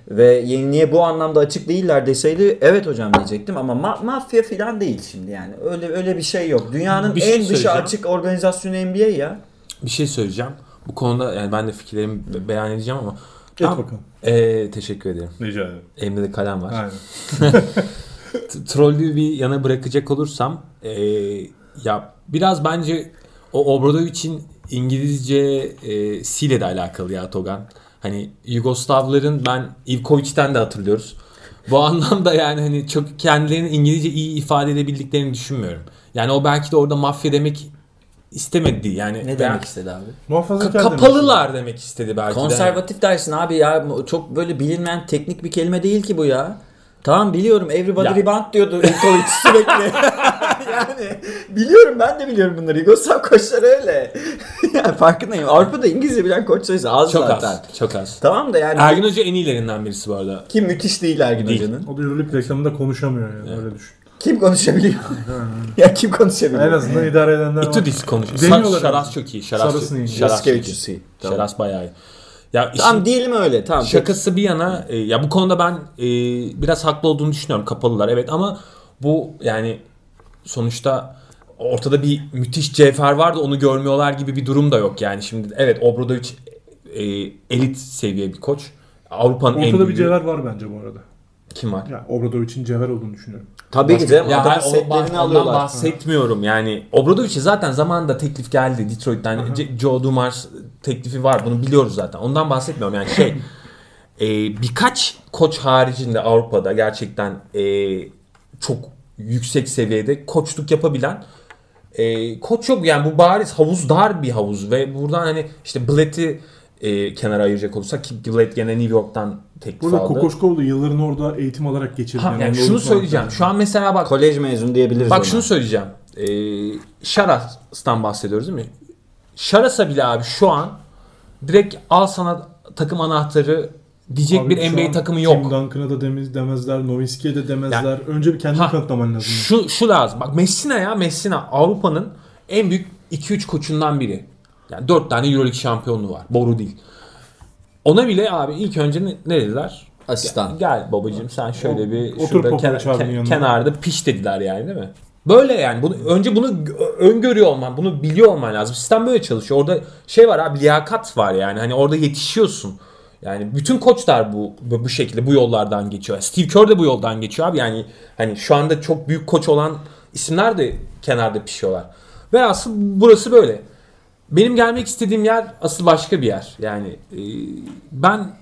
ve yeniliğe bu anlamda açık değiller deseydi evet hocam diyecektim ama ma- mafya falan değil şimdi yani. Öyle öyle bir şey yok. Dünyanın Bir şey en dışı söyleyeceğim. açık organizasyonu NBA ya. Bir şey söyleyeceğim. Bu konuda yani ben de fikirlerimi be- beyan edeceğim ama. Et bakalım. Ee, teşekkür ederim. Rica ederim. Elimde de kalem var. Aynen. T- trollüğü bir yana bırakacak olursam ee, ya biraz bence o Obradovic'in İngilizce e, siyle de alakalı ya Togan. Hani Yugoslavların ben Ivkovic'ten de hatırlıyoruz. Bu anlamda yani hani çok kendilerini İngilizce iyi ifade edebildiklerini düşünmüyorum. Yani o belki de orada mafya demek istemedi yani. Ne demek istedi abi? Muhafazakar Ka- demek kapalılar demek istedi belki de. Konservatif dersin abi ya. Çok böyle bilinmeyen teknik bir kelime değil ki bu ya. Tamam biliyorum everybody Ya. rebound diyordu Ivkovic sürekli. yani biliyorum ben de biliyorum bunları. Yugoslav koçları öyle. yani farkındayım. Avrupa'da İngilizce bilen koç sayısı az Çok zaten. az. Çok az. Tamam da yani Ergin Hoca en iyilerinden birisi bu arada. kim müthiş değil Ergin Değil. Hoca'nın. O da Euroleague reklamında konuşamıyor yani öyle düşün. Kim konuşabiliyor? ya kim konuşabiliyor? En azından idare edenler var. Itudis konuşuyor. Deniyorlar Sa- Şaras yani. çok iyi. Şaras, Sarısını iyi. Şaras çok iyi. Yaskevicius'i. Tamam. Şaras bayağı iyi. Ya işin Tamam diyelim öyle. Tamam. şakası bir yana e, ya bu konuda ben e, biraz haklı olduğunu düşünüyorum kapalılar evet ama bu yani sonuçta ortada bir müthiş cevher var da onu görmüyorlar gibi bir durum da yok yani şimdi evet Obradovic e, elit seviye bir koç. Avrupa'nın en Ortada bir büyüğü. cevher var bence bu arada. Kim var? Ya Obradovic'in cevher olduğunu düşünüyorum. Tabii ki canım. Ya Adamın setlerini ondan alıyorlar. bahsetmiyorum yani. Obradovic'e zaten zamanında teklif geldi Detroit'ten. Joe Dumars teklifi var. Bunu biliyoruz zaten. Ondan bahsetmiyorum yani şey. e, birkaç koç haricinde Avrupa'da gerçekten e, çok yüksek seviyede koçluk yapabilen e, koç yok. Yani bu bariz havuz dar bir havuz ve buradan hani işte Blatt'i e, kenara ayıracak olursak ki Blatt gene New York'tan teklif Burada aldı. Kokoşkoğlu yıllarını orada eğitim alarak geçirdi. Ha, yani onu şunu söyleyeceğim. Şu an mesela bak Kolej mezunu diyebiliriz Bak ona. şunu söyleyeceğim. Ee, Şaras'tan bahsediyoruz değil mi? Şaras'a bile abi şu an direkt al sana takım anahtarı diyecek Abi bir NBA takımı Tim yok. Duncan'a da demez, demezler, Nowitzki'ye de demezler. Önce bir kendini Ha, kanıtlaman lazım. Şu şu lazım. Bak Messina ya Messina Avrupa'nın en büyük 2-3 koçundan biri. Yani 4 tane EuroLeague şampiyonluğu var. Boru değil. Ona bile abi ilk önce ne, ne dediler? Asistan. Gel babacığım sen şöyle bir Otur şurada kenar- ke- kenarda piş dediler yani değil mi? Böyle yani. Bunu, önce bunu gö- öngörüyor olman, bunu biliyor olman lazım. Sistem böyle çalışıyor. Orada şey var abi liyakat var yani. Hani orada yetişiyorsun. Yani bütün koçlar bu bu şekilde bu yollardan geçiyor. Steve Kerr de bu yoldan geçiyor abi. Yani hani şu anda çok büyük koç olan isimler de kenarda pişiyorlar. Ve asıl burası böyle. Benim gelmek istediğim yer asıl başka bir yer. Yani e, ben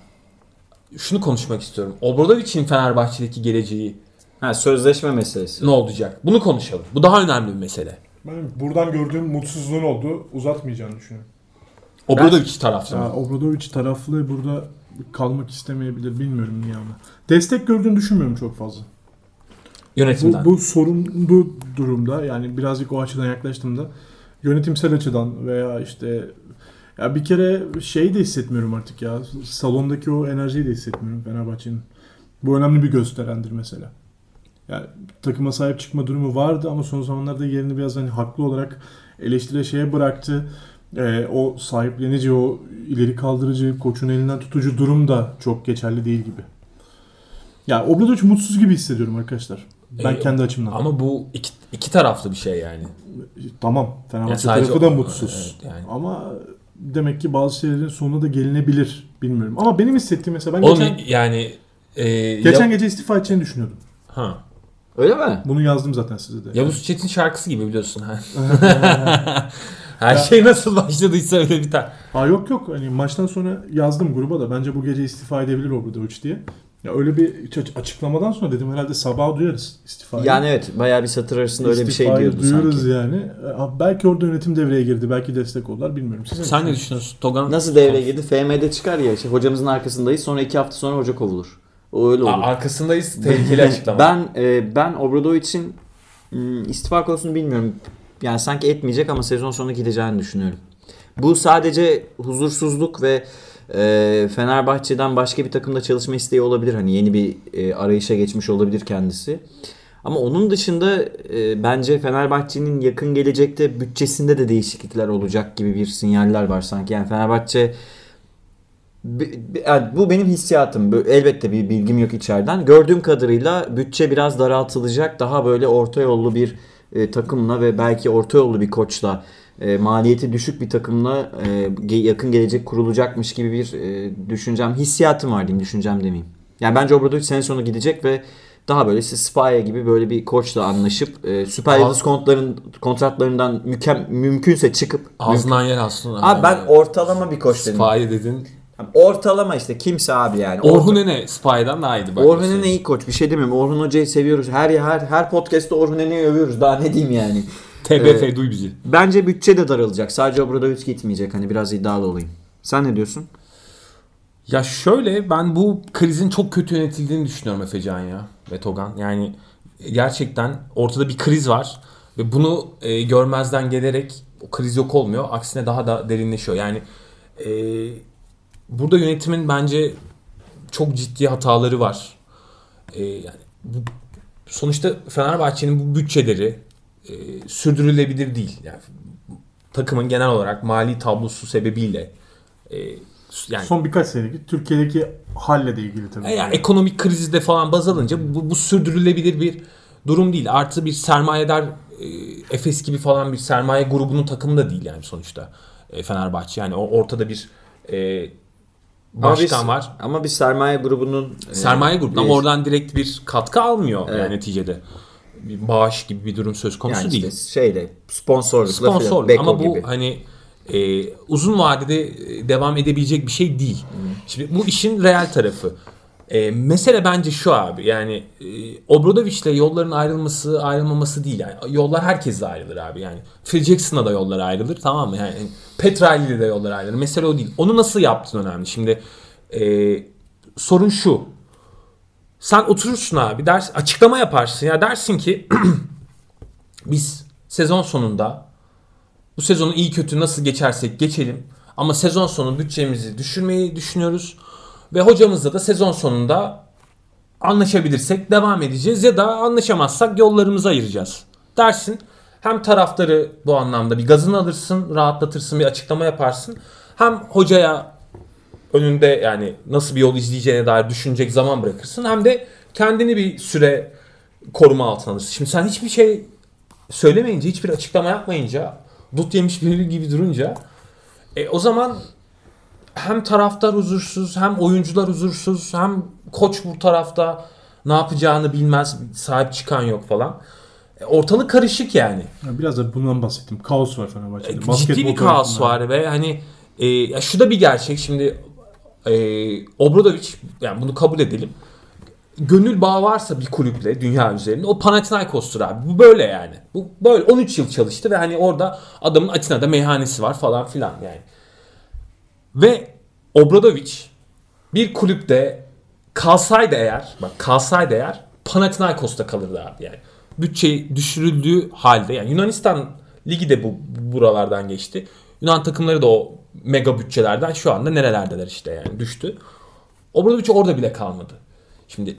şunu konuşmak istiyorum. Obradovic'in Fenerbahçe'deki geleceği Ha, sözleşme meselesi. ne olacak? Bunu konuşalım. Bu daha önemli bir mesele. Benim buradan gördüğüm mutsuzluğun oldu. Uzatmayacağını düşünüyorum. Obradovic taraflı Ya, mı? Obradovic taraflı burada kalmak istemeyebilir. Bilmiyorum niye ama. Destek gördüğünü düşünmüyorum çok fazla. Yönetimden. Bu, bu sorunlu durumda yani birazcık o açıdan yaklaştığımda yönetimsel açıdan veya işte ya bir kere şey de hissetmiyorum artık ya salondaki o enerjiyi de hissetmiyorum Fenerbahçe'nin. Bu önemli bir gösterendir mesela. Yani takıma sahip çıkma durumu vardı ama son zamanlarda yerini biraz hani haklı olarak eleştire şeye bıraktı. Ee, o sahiplenici, o ileri kaldırıcı, koçun elinden tutucu durum da çok geçerli değil gibi. Ya Obradovic mutsuz gibi hissediyorum arkadaşlar. Ben Ee, kendi açımdan. Ama bu iki, iki taraflı bir şey yani. Tamam. Yani Fenerbahçe sadece tarafı da mutsuz. evet, yani. Ama demek ki bazı şeylerin sonuna da gelinebilir. Bilmiyorum. Ama benim hissettiğim mesela ben Oğlum geçen, yani e, geçen Ya- gece istifa edeceğini düşünüyordum. ha. Öyle mi? Bunu yazdım zaten size de. Yavuz Çetin şarkısı gibi biliyorsun. ha. Her şey nasıl başladıysa öyle biter. Ha yok yok. Hani maçtan sonra yazdım gruba da bence bu gece istifa edebilir Obradovic diye. Ya öyle bir aç- açıklamadan sonra dedim herhalde sabah duyarız istifayı. Yani evet bayağı bir satır arasında öyle bir şey diyordu duyarız sanki. yani. E, Belki orada yönetim devreye girdi. Belki destek oldular. Bilmiyorum. Siz Sen ne düşünüyorsun? Togan Nasıl devreye girdi? FM'de çıkar ya işte hocamızın arkasındayız sonra iki hafta sonra hoca kovulur. O öyle olur. Aa, arkasındayız. Tehlikeli açıklama. Ben e, ben Obradovic'in hmm, istifa konusunu bilmiyorum. Yani sanki etmeyecek ama sezon sonu gideceğini düşünüyorum. Bu sadece huzursuzluk ve e, Fenerbahçe'den başka bir takımda çalışma isteği olabilir. Hani yeni bir e, arayışa geçmiş olabilir kendisi. Ama onun dışında e, bence Fenerbahçe'nin yakın gelecekte bütçesinde de değişiklikler olacak gibi bir sinyaller var sanki. Yani Fenerbahçe bu benim hissiyatım. Elbette bir bilgim yok içeriden. Gördüğüm kadarıyla bütçe biraz daraltılacak. Daha böyle orta yollu bir e, takımla ve belki orta yollu bir koçla e, maliyeti düşük bir takımla e, yakın gelecek kurulacakmış gibi bir e, düşüncem, hissiyatım var diyeyim, düşüncem demeyeyim. Yani bence Obradovic sene sonu gidecek ve daha böyle işte Spaya gibi böyle bir koçla anlaşıp e, Süper Yıldız kontların, kontratlarından mükem, mümkünse çıkıp Ağzından yer aslında. Abi ben ortalama bir koç dedim. Spy dedin. Ortalama işte kimse abi yani. Orhun Ene Spy'dan daha iyiydi. bak Orhun. Ene iyi koç. Bir şey demiyorum. Orhun Hoca'yı seviyoruz. Her her her podcast'te Orhun Ene'yi övüyoruz. Daha ne diyeyim yani. TBF duy bizi. Bence bütçe de daralacak. Sadece Obradovic gitmeyecek. Hani biraz iddialı olayım. Sen ne diyorsun? Ya şöyle ben bu krizin çok kötü yönetildiğini düşünüyorum Efecan ya ve Togan. Yani gerçekten ortada bir kriz var ve bunu e, görmezden gelerek o kriz yok olmuyor. Aksine daha da derinleşiyor. Yani e, burada yönetimin bence çok ciddi hataları var. E, yani bu, sonuçta Fenerbahçe'nin bu bütçeleri e, sürdürülebilir değil. Yani takımın genel olarak mali tablosu sebebiyle e, yani Son birkaç senedeki Türkiye'deki halle de ilgili tabii. e yani ekonomik krizde falan baz alınca bu, bu sürdürülebilir bir durum değil. Artı bir sermayedar e, Efes gibi falan bir sermaye grubunun takımı da değil yani sonuçta e, Fenerbahçe. Yani o ortada bir e, başkan Ama biz- var. Ama bir sermaye grubunun e, Sermaye grubu ama bir- oradan direkt bir katkı almıyor Evet. yani neticede. Bir bağış gibi bir durum söz konusu yani değil. işte şeyle sponsorlukla Sponsor falan, ama bu gibi. hani e, uzun vadede e, devam edebilecek bir şey değil. Şimdi bu işin real tarafı. E, mesele bence şu abi yani e, Obradovic'le yolların ayrılması ayrılmaması değil yani yollar herkesle ayrılır abi yani Phil Jackson'la da yollar ayrılır tamam mı yani Petrali'yle de yollar ayrılır mesele o değil onu nasıl yaptın önemli şimdi e, sorun şu sen oturursun abi ders açıklama yaparsın ya dersin ki biz sezon sonunda bu sezonu iyi kötü nasıl geçersek geçelim. Ama sezon sonu bütçemizi düşürmeyi düşünüyoruz. Ve hocamızla da sezon sonunda anlaşabilirsek devam edeceğiz ya da anlaşamazsak yollarımızı ayıracağız. Dersin. Hem taraftarı bu anlamda bir gazını alırsın, rahatlatırsın, bir açıklama yaparsın. Hem hocaya önünde yani nasıl bir yol izleyeceğine dair düşünecek zaman bırakırsın. Hem de kendini bir süre koruma altına alırsın. Şimdi sen hiçbir şey söylemeyince, hiçbir açıklama yapmayınca, dut yemiş biri gibi durunca e, o zaman hem taraftar huzursuz, hem oyuncular huzursuz, hem koç bu tarafta ne yapacağını bilmez, sahip çıkan yok falan. E, ortalık karışık yani. Biraz da bundan bahsettim. Kaos var Fenerbahçe'de. Ciddi Basketbol bir kaos var ve hani e, ya şu da bir gerçek şimdi e, Obradovic yani bunu kabul edelim. Gönül bağı varsa bir kulüple dünya üzerinde o Panathinaikos'tur abi. Bu böyle yani. Bu böyle 13 yıl çalıştı ve hani orada adamın Atina'da meyhanesi var falan filan yani. Ve Obradovic bir kulüpte kalsaydı eğer, bak kalsaydı eğer Panathinaikos'ta kalırdı abi yani. Bütçe düşürüldüğü halde yani Yunanistan ligi de bu buralardan geçti. Yunan takımları da o mega bütçelerden şu anda nerelerdeler işte yani düştü. Obradovic orada bile kalmadı. Şimdi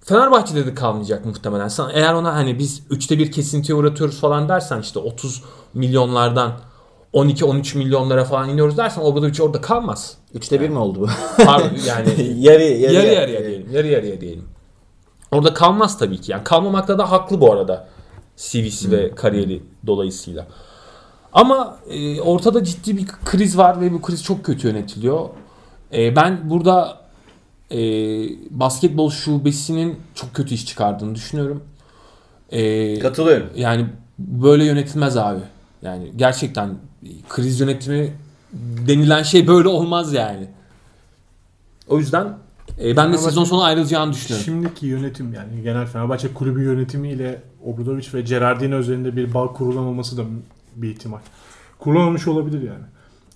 Fenerbahçe'de de kalmayacak muhtemelen. Sen eğer ona hani biz üçte bir kesintiye uğratıyoruz falan dersen işte 30 milyonlardan 12-13 milyonlara falan iniyoruz dersen Obradovic orada kalmaz. Üçte bir mi oldu bu? Pardon, yani yarı, yarı, yarı yarıya diyelim. Yarı yarıya diyelim. Orada kalmaz tabii ki. Yani kalmamakta da haklı bu arada. CV'si ve kariyeri dolayısıyla. Ama e, ortada ciddi bir kriz var ve bu kriz çok kötü yönetiliyor. E, ben burada e, basketbol şubesinin çok kötü iş çıkardığını düşünüyorum. E, Katılıyorum. yani böyle yönetilmez abi. Yani gerçekten kriz yönetimi denilen şey böyle olmaz yani. O yüzden e, ben de sezon sonu ayrılacağını düşünüyorum. Şimdiki yönetim yani genel Fenerbahçe kulübü yönetimiyle Obradovic ve Gerardino üzerinde bir bağ kurulamaması da bir ihtimal. Kurulamamış olabilir yani.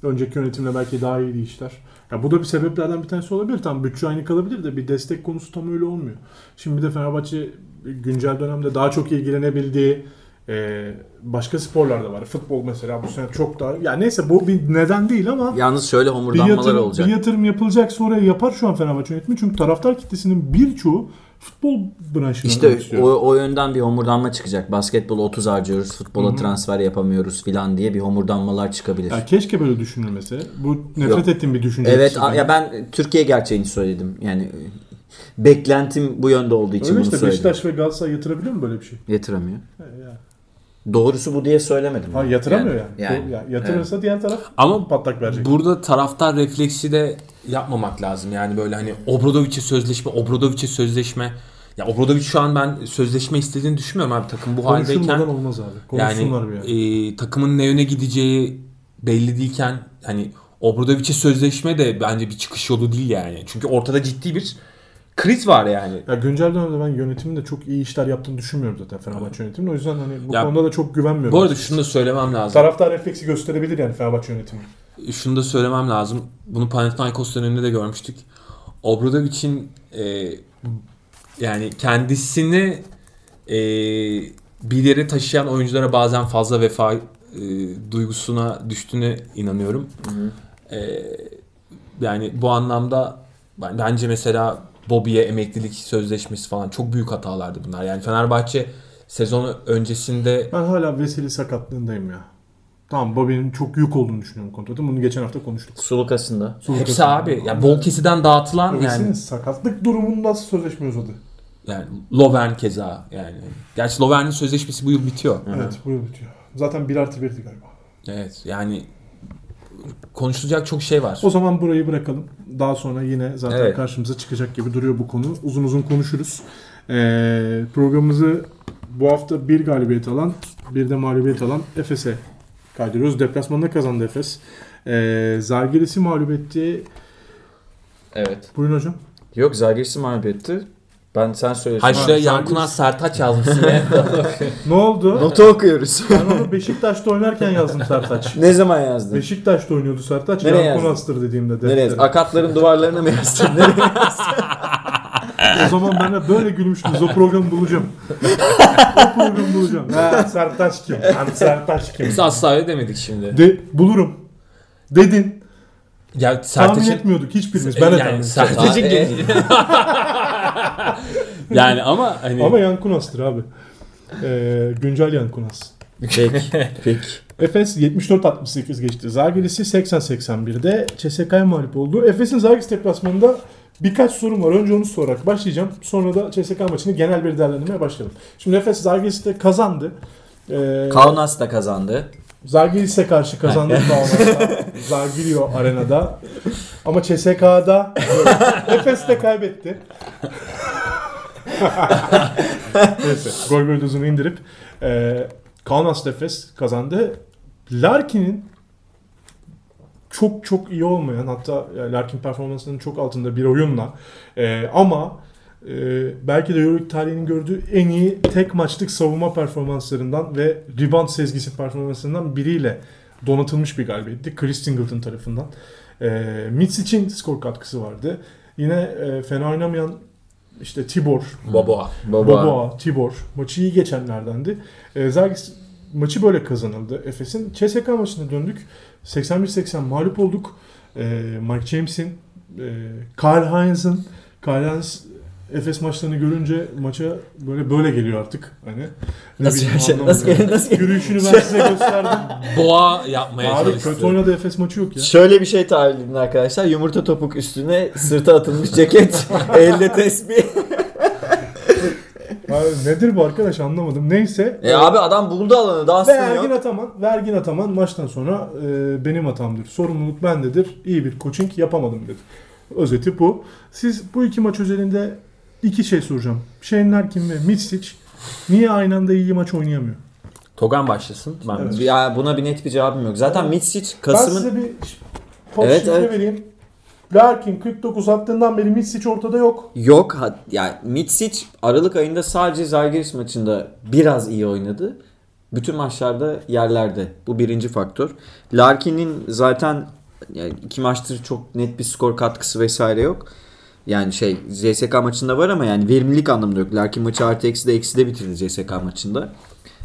Önceki yönetimle belki daha iyiydi işler. Ya bu da bir sebeplerden bir tanesi olabilir. Tam bütçe aynı kalabilir de bir destek konusu tam öyle olmuyor. Şimdi bir de Fenerbahçe güncel dönemde daha çok ilgilenebildiği e, başka sporlar da var. Futbol mesela bu sene çok daha... Ya neyse bu bir neden değil ama Yalnız şöyle bir homurdanmalar yatırım, olacak. bir yatırım yapılacaksa oraya yapar şu an Fenerbahçe yönetimi. Çünkü taraftar kitlesinin birçoğu futbol branşına İşte o, o yönden bir homurdanma çıkacak. Basketbola 30 harcıyoruz, futbola transfer yapamıyoruz filan diye bir homurdanmalar çıkabilir. Ya keşke böyle düşünülmese. Bu nefret Yok. ettiğim bir düşünce. Evet a- ya ben Türkiye gerçeğini söyledim. Yani e, beklentim bu yönde olduğu için Öyle bunu işte söyledim. Beşiktaş ve Galatasaray yatırabiliyor mu böyle bir şey? Yatıramıyor. Ya, ya. Doğrusu bu diye söylemedim. Ha, yatıramıyor yani. Yani, Bu- ya, yatırırsa diğer taraf Ama patlak verecek. burada taraftar refleksi de yapmamak lazım. Yani böyle hani Obradovic'e sözleşme, Obradovic'e sözleşme. Ya Obradovic şu an ben sözleşme istediğini düşünmüyorum abi takım bu haldeyken. Konuşulmadan olmaz abi. Konuşsunlar Yani bir yani. e, takımın ne yöne gideceği belli değilken hani Obradovic'e sözleşme de bence bir çıkış yolu değil yani. Çünkü ortada ciddi bir kriz var yani. Ya güncel dönemde ben yönetimin de çok iyi işler yaptığını düşünmüyorum zaten Fenerbahçe yönetiminin. O yüzden hani bu Ya- konuda da çok güvenmiyorum. Bu arada şunu da söylemem lazım. Taraftar refleksi gösterebilir yani Fenerbahçe yönetimi. Şunu da söylemem lazım. Bunu Panathinaikos döneminde de görmüştük. Obradovic'in e, yani kendisini e, bir yere taşıyan oyunculara bazen fazla vefa e, duygusuna düştüğüne inanıyorum. E, yani bu anlamda ben- bence mesela Bobby'ye emeklilik sözleşmesi falan çok büyük hatalardı bunlar. Yani Fenerbahçe sezonu öncesinde Ben hala Veseli sakatlığındayım ya. Tamam Bobby'nin çok yük olduğunu düşünüyorum kontratın. Bunu geçen hafta konuştuk. Sulukasında. hepsi abi. Ya bol kesiden dağıtılan Veseli'nin yani sakatlık durumunda nasıl sözleşme uzadı? Yani Lovern keza yani. Gerçi Lovern'in sözleşmesi bu yıl bitiyor. Evet bu yıl bitiyor. Zaten 1 artı 1'di galiba. Evet yani konuşulacak çok şey var. O zaman burayı bırakalım. Daha sonra yine zaten Evet. karşımıza çıkacak gibi duruyor bu konu. Uzun uzun konuşuruz. Ee, programımızı bu hafta bir galibiyet alan, bir de mağlubiyet alan Efes'e kaydırıyoruz. Deplasmanda kazandı Efes. Ee, Zalgiris'i mağlup etti. Evet. Buyurun hocam. Yok Zalgiris'i mağlup etti. Ben sen söylüyorsun. Hayır şuraya Yankunan Sertaç yazmışsın ya. Ne oldu? Notu okuyoruz. ben onu Beşiktaş'ta oynarken yazdım Sertaç. ne zaman yazdın? Beşiktaş'ta oynuyordu Sertaç. Nereye Yan yazdın? Konas'tır dediğimde. Nereye? deftere. Akatların duvarlarına mı yazdın? Nereye? O zaman ben de böyle gülmüştünüz. O programı bulacağım. o programı bulacağım. Ha, Sertaç kim? Lan Sertaç kim? Biz asla öyle demedik şimdi. De, bulurum. Dedin. Ya Tahmin Sertaç'ın etmiyorduk hiçbirimiz. Ben de tahmin yani etmedim. Sertaç'ın Aa, e- yani ama hani Ama Yan Kunas'tır abi. Ee, güncel Yan Kunas. Peki. Peki. Efes 74-68 geçti. Zalgiris'i 80-81'de CSK'ya mağlup oldu. Efes'in Zalgiris deplasmanında birkaç sorum var. Önce onu sorarak başlayacağım. Sonra da CSK maçını genel bir değerlendirmeye başlayalım. Şimdi Efes Zalgiris'te kazandı. Ee, Kaunas da kazandı. Zalgiris'e karşı kazandı Kaunas'ta. Zalgirio Arena'da. Ama CSK'da Efes de kaybetti. Neyse. Gol dozunu indirip e, Kaunas Efes kazandı. Larkin'in çok çok iyi olmayan hatta Larkin performansının çok altında bir oyunla e, ama e, belki de Euroleague tarihinin gördüğü en iyi tek maçlık savunma performanslarından ve rebound sezgisi performanslarından biriyle donatılmış bir galibiyetti. Chris Singleton tarafından. E, Mitsic'in skor katkısı vardı. Yine e, fena oynamayan işte Tibor, Baba. Baba. Boboa, Tibor maçı iyi geçenlerdendi. E, Zalgiris maçı böyle kazanıldı Efes'in. CSK maçına döndük. 81-80 mağlup olduk. E, Mike James'in, e, Karl Heinz'ın, Karl Heinz Efes maçlarını görünce maça böyle böyle geliyor artık. Hani ne Nasıl bileyim, şey- nasıl yani. gel- nasıl gel- Yürüyüşünü ben size gösterdim. Boğa yapmaya Abi çalıştı. kötü oynadı Efes maçı yok ya. Şöyle bir şey tahayyül edin arkadaşlar. Yumurta topuk üstüne sırta atılmış ceket, elde tesbih. Abi nedir bu arkadaş anlamadım. Neyse. E abi adam buldu alanı. Daha Ve aslında Ergin yok. Ataman, ve Ergin Ataman maçtan sonra e, benim hatamdır. Sorumluluk bendedir. İyi bir coaching yapamadım dedi. Özeti bu. Siz bu iki maç özelinde iki şey soracağım. Shane Larkin ve Mitsic niye aynı anda iyi maç oynayamıyor? Togan başlasın. Ben Evet. Ya buna bir net bir cevabım yok. Zaten Mitsic Ben Kasım'ın size bir pot Evet, evet. vereyim. Larkin 49 attığından beri Mitsic ortada yok. yok. Ha- Yani Mitsic Aralık ayında sadece Zalgiris maçında biraz iyi oynadı. Bütün maçlarda yerlerde. Bu birinci faktör. Larkin'in zaten yani iki maçtır çok net bir skor katkısı vesaire yok. Yani şey CSK maçında var ama yani verimlilik anlamında yok. Larkin maçı artı eksi de eksi de bitirdi CSK maçında.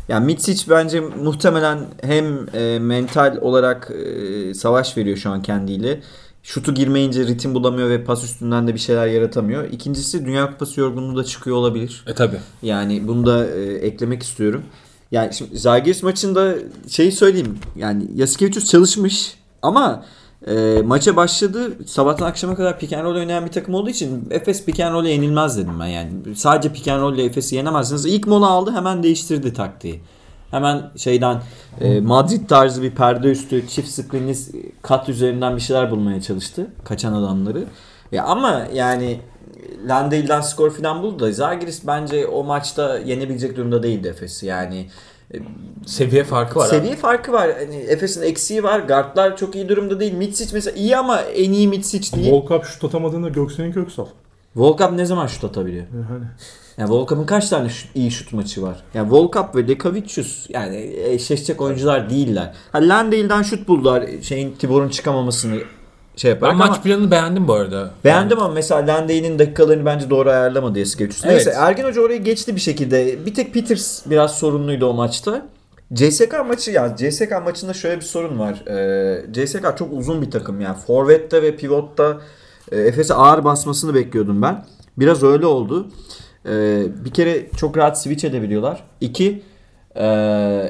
Yani Mitsic bence muhtemelen hem e, mental olarak e, savaş veriyor şu an kendiyle. Şutu girmeyince ritim bulamıyor ve pas üstünden de bir şeyler yaratamıyor. İkincisi Dünya Kupası yorgunluğu da çıkıyor olabilir. E tabi. Yani bunu da e, eklemek istiyorum. Yani şimdi Zalgiris maçında şeyi söyleyeyim. Yani Yasikevicius çalışmış ama e, maça başladı. Sabahtan akşama kadar pick and roll oynayan bir takım olduğu için Efes pick and roll'e yenilmez dedim ben yani. Sadece pick and roll ile Efes'i yenemezsiniz. İlk mola aldı hemen değiştirdi taktiği. Hemen şeyden e, Madrid tarzı bir perde üstü çift screenli kat üzerinden bir şeyler bulmaya çalıştı. Kaçan adamları. Ya ama yani Landale'den skor falan buldu da Zalgiris bence o maçta yenebilecek durumda değildi Efes'i. Yani Seviye farkı var. abi. Seviye farkı var. Hani Efes'in eksiği var. Guardlar çok iyi durumda değil. Mitsic mesela iyi ama en iyi Mitsic değil. Volkap şut atamadığında Göksen'in Köksal. Volkap ne zaman şut atabiliyor? Yani Yani Volkap'ın kaç tane şut- iyi şut maçı var? Yani Volkap ve Dekavicius yani eşleşecek oyuncular değiller. Ha Landale'den şut buldular. Şeyin Tibor'un çıkamamasını şey yaparak Ben ama maç planını beğendim bu arada. beğendim ama mesela Landale'nin dakikalarını bence doğru ayarlamadı Eskevicius. Evet. Neyse Ergin Hoca orayı geçti bir şekilde. Bir tek Peters biraz sorunluydu o maçta. CSK maçı ya CSK maçında şöyle bir sorun var. Ee, CSK çok uzun bir takım yani. Forvet'te ve pivotta e, Efes'e ağır basmasını bekliyordum ben. Biraz öyle oldu. Ee, bir kere çok rahat switch edebiliyorlar. İki e,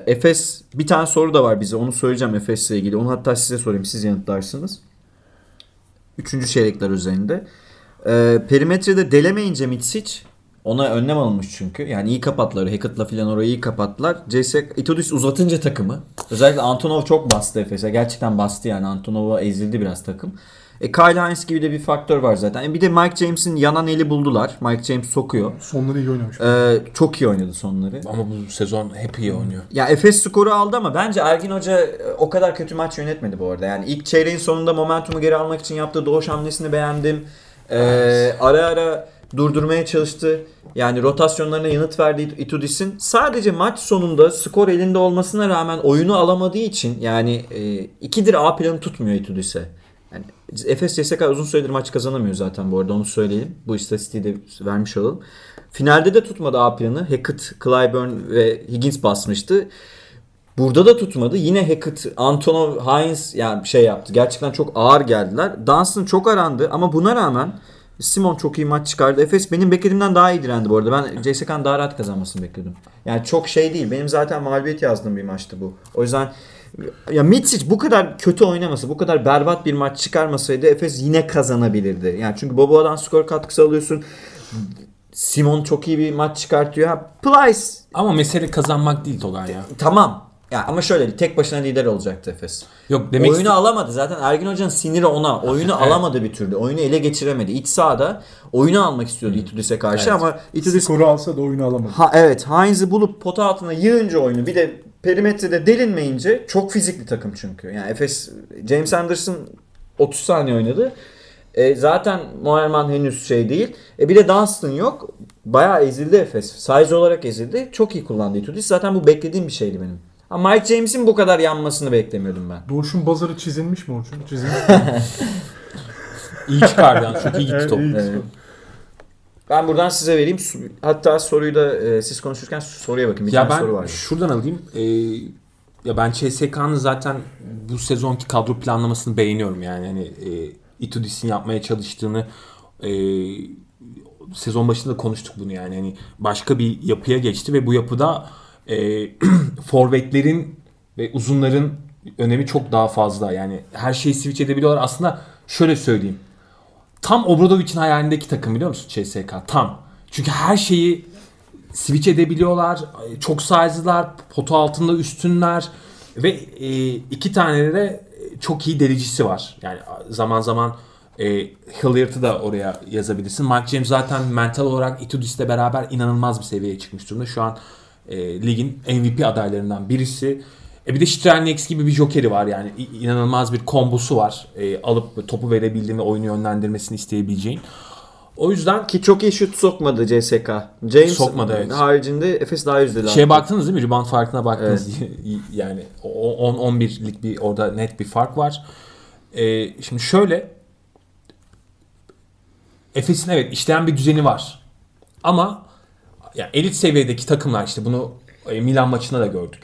Efes bir tane soru da var bize. Onu söyleyeceğim Efes'le ilgili. Onu hatta size sorayım. Siz yanıtlarsınız. Üçüncü çeyrekler üzerinde. Ee, perimetrede delemeyince Mitsic ona önlem alınmış çünkü. Yani iyi kapattılar. Hackett'la falan orayı iyi kapattılar. CS Itudis uzatınca takımı. Özellikle Antonov çok bastı Efes'e. Gerçekten bastı yani. Antonov'a ezildi biraz takım. E, Kyle Hines gibi de bir faktör var zaten. E, bir de Mike James'in yanan eli buldular. Mike James sokuyor. sonları iyi oynamış. Ee, çok iyi oynadı sonları. Ama bu sezon hep iyi oynuyor. Ya Efes skoru aldı ama bence Ergin Hoca e, o kadar kötü maç yönetmedi bu arada. Yani ilk çeyreğin sonunda momentumu geri almak için yaptığı doğuş hamlesini beğendim. Ee, ara ara durdurmaya çalıştı. Yani rotasyonlarına yanıt verdi Itudis'in. Sadece maç sonunda skor elinde olmasına rağmen oyunu alamadığı için yani e, ikidir A planı tutmuyor Itudis'e. Yani Efes CSK uzun süredir maç kazanamıyor zaten bu arada onu söyleyelim. Bu istatistiği de vermiş olalım. Finalde de tutmadı A planı. Hackett, Clyburn ve Higgins basmıştı. Burada da tutmadı. Yine Hackett, Antonov, Hines yani şey yaptı. Gerçekten çok ağır geldiler. Dunstan çok arandı ama buna rağmen Simon çok iyi maç çıkardı. Efes benim beklediğimden daha iyi direndi bu arada. Ben CSK'nın daha rahat kazanmasını bekliyordum. Yani çok şey değil. Benim zaten mağlubiyet yazdığım bir maçtı bu. O yüzden ya Mitsic bu kadar kötü oynaması, bu kadar berbat bir maç çıkarmasaydı Efes yine kazanabilirdi. Yani çünkü Boboa'dan skor katkısı alıyorsun. Simon çok iyi bir maç çıkartıyor. Ha, Plyce Ama mesele kazanmak değil Tolga ya. tamam. Ya ama şöyle tek başına lider olacaktı Efes. Yok demek Oyunu alamadı zaten Ergin Hoca'nın siniri ona. Oyunu alamadı bir türlü. Oyunu ele geçiremedi. İç sahada oyunu almak istiyordu Itudis'e karşı Evet. ama Itudis Skoru alsa da oyunu alamadı. ha, evet Heinz'i bulup pota altına yığınca oyunu bir de perimetrede delinmeyince çok fizikli takım çünkü. Yani Efes James Anderson 30 saniye oynadı. E, zaten Moerman henüz şey değil. E, bir de Dunstan yok. Bayağı ezildi Efes. Size olarak ezildi. Çok iyi kullandı Itudis. Zaten bu beklediğim bir şeydi benim. Ama Mike James'in bu kadar yanmasını beklemiyordum ben. Doğuş'un bazarı çizilmiş mi Orçun? Çizilmiş. iyi çıkardı yani. Çok iyi gitti Evet, top. iyi. Evet. Ben buradan size vereyim. Hatta soruyu da e, siz konuşurken soruya bakın. Bir Ya tane soru ben var. şuradan alayım. Ee, ya ben CSK'nın zaten bu sezonki kadro planlamasını beğeniyorum yani. Hani e, Itudis'in yapmaya çalıştığını e, sezon başında konuştuk bunu yani. Hani başka bir yapıya geçti ve bu yapıda e, forvetlerin ve uzunların önemi çok daha fazla. Yani her şeyi switch edebiliyorlar. Aslında şöyle söyleyeyim. Tam Obradovic'in hayalindeki takım biliyor musun CSK? Tam. Çünkü her şeyi switch edebiliyorlar. Çok size'lılar. Potu altında üstünler. Ve e, iki tane de çok iyi delicisi var. Yani zaman zaman e, Hilliard'ı da oraya yazabilirsin. Mike James zaten mental olarak Itudis'le beraber inanılmaz bir seviyeye çıkmış durumda. Şu an e, ligin MVP adaylarından birisi. E bir de Strelnieks gibi bir jokeri var yani inanılmaz bir kombosu var. E, alıp topu verebildiğin ve oyunu yönlendirmesini isteyebileceğin. O yüzden Ki çok iyi şut sokmadı CSK. James Sokmadı, evet. haricinde Efes daha yüzdeli. Şeye baktınız değil mi? Rebound farkına baktınız. yani 10-11'lik bir orada net bir fark var. Ee, şimdi şöyle Efes'in evet işleyen bir düzeni var. Ama ya elit seviyedeki takımlar işte bunu e, Milan maçında da gördük.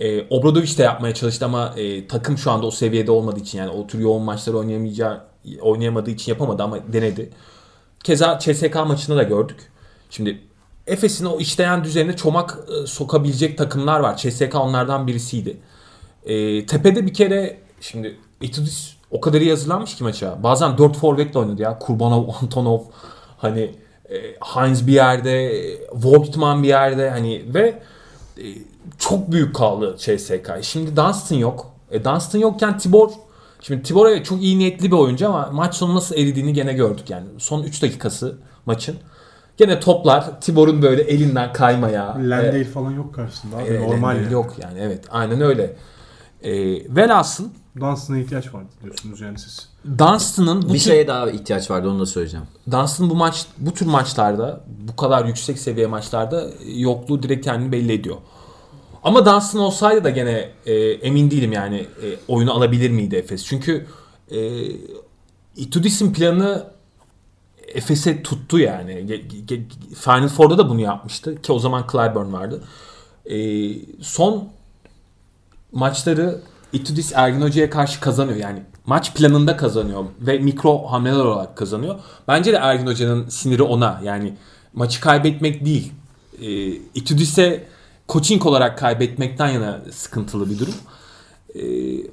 E, Obradovic de yapmaya çalıştı ama e, takım şu anda o seviyede olmadığı için yani o tür yoğun maçları oynayamayacağı oynayamadığı için yapamadı ama denedi. Keza CSK maçında da gördük. Şimdi Efes'in o işleyen düzenine çomak e, sokabilecek takımlar var. CSK onlardan birisiydi. E, tepede bir kere şimdi Itudis o kadar iyi hazırlanmış ki maça. Bazen 4 forvetle oynadı ya. Kurbanov, Antonov, hani e, Heinz bir yerde, e, Voigtman bir yerde hani ve e, çok büyük kaldı CSK. Şimdi Dunstan yok. E, Dunstan yokken Tibor Şimdi Tibor evet çok iyi niyetli bir oyuncu ama maç sonu nasıl eridiğini gene gördük yani. Son 3 dakikası maçın. Gene toplar Tibor'un böyle elinden kaymaya. Landale e, falan yok karşısında abi. e, Normal yani. Yok yani evet aynen öyle. E, velhasıl Dunstan'a ihtiyaç var diyorsunuz yani siz. Dunstan'ın bu Bir tür- şeye daha ihtiyaç vardı onu da söyleyeceğim. Dunstan bu maç bu tür maçlarda bu kadar yüksek seviye maçlarda yokluğu direkt kendini belli ediyor. Ama Dunstan olsaydı da gene e, emin değilim yani e, oyunu alabilir miydi Efes? Çünkü e, Itudis'in planı Efes'e tuttu yani. Final Four'da da bunu yapmıştı ki o zaman Clyburn vardı. E, son maçları Itudis Ergin Hoca'ya karşı kazanıyor. Yani maç planında kazanıyor ve mikro hamleler olarak kazanıyor. Bence de Ergin Hoca'nın siniri ona. Yani maçı kaybetmek değil. E, Itudis'e coaching olarak kaybetmekten yana sıkıntılı bir durum. E,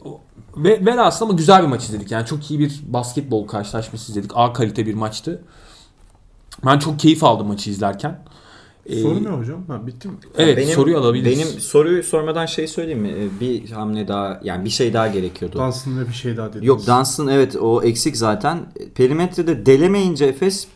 o- ve velhasıl ama güzel bir maç izledik. Yani çok iyi bir basketbol karşılaşması izledik. A kalite bir maçtı. Ben çok keyif aldım maçı izlerken. E, Soru ne hocam? Ha, bitti mi? Evet soruyu alabiliriz. Benim soruyu sormadan şey söyleyeyim mi? Ee, Bir hamle daha yani bir şey daha gerekiyordu. Dunstan'da bir şey daha dediniz. Yok Dunstan evet o eksik zaten. Perimetrede delemeyince Efes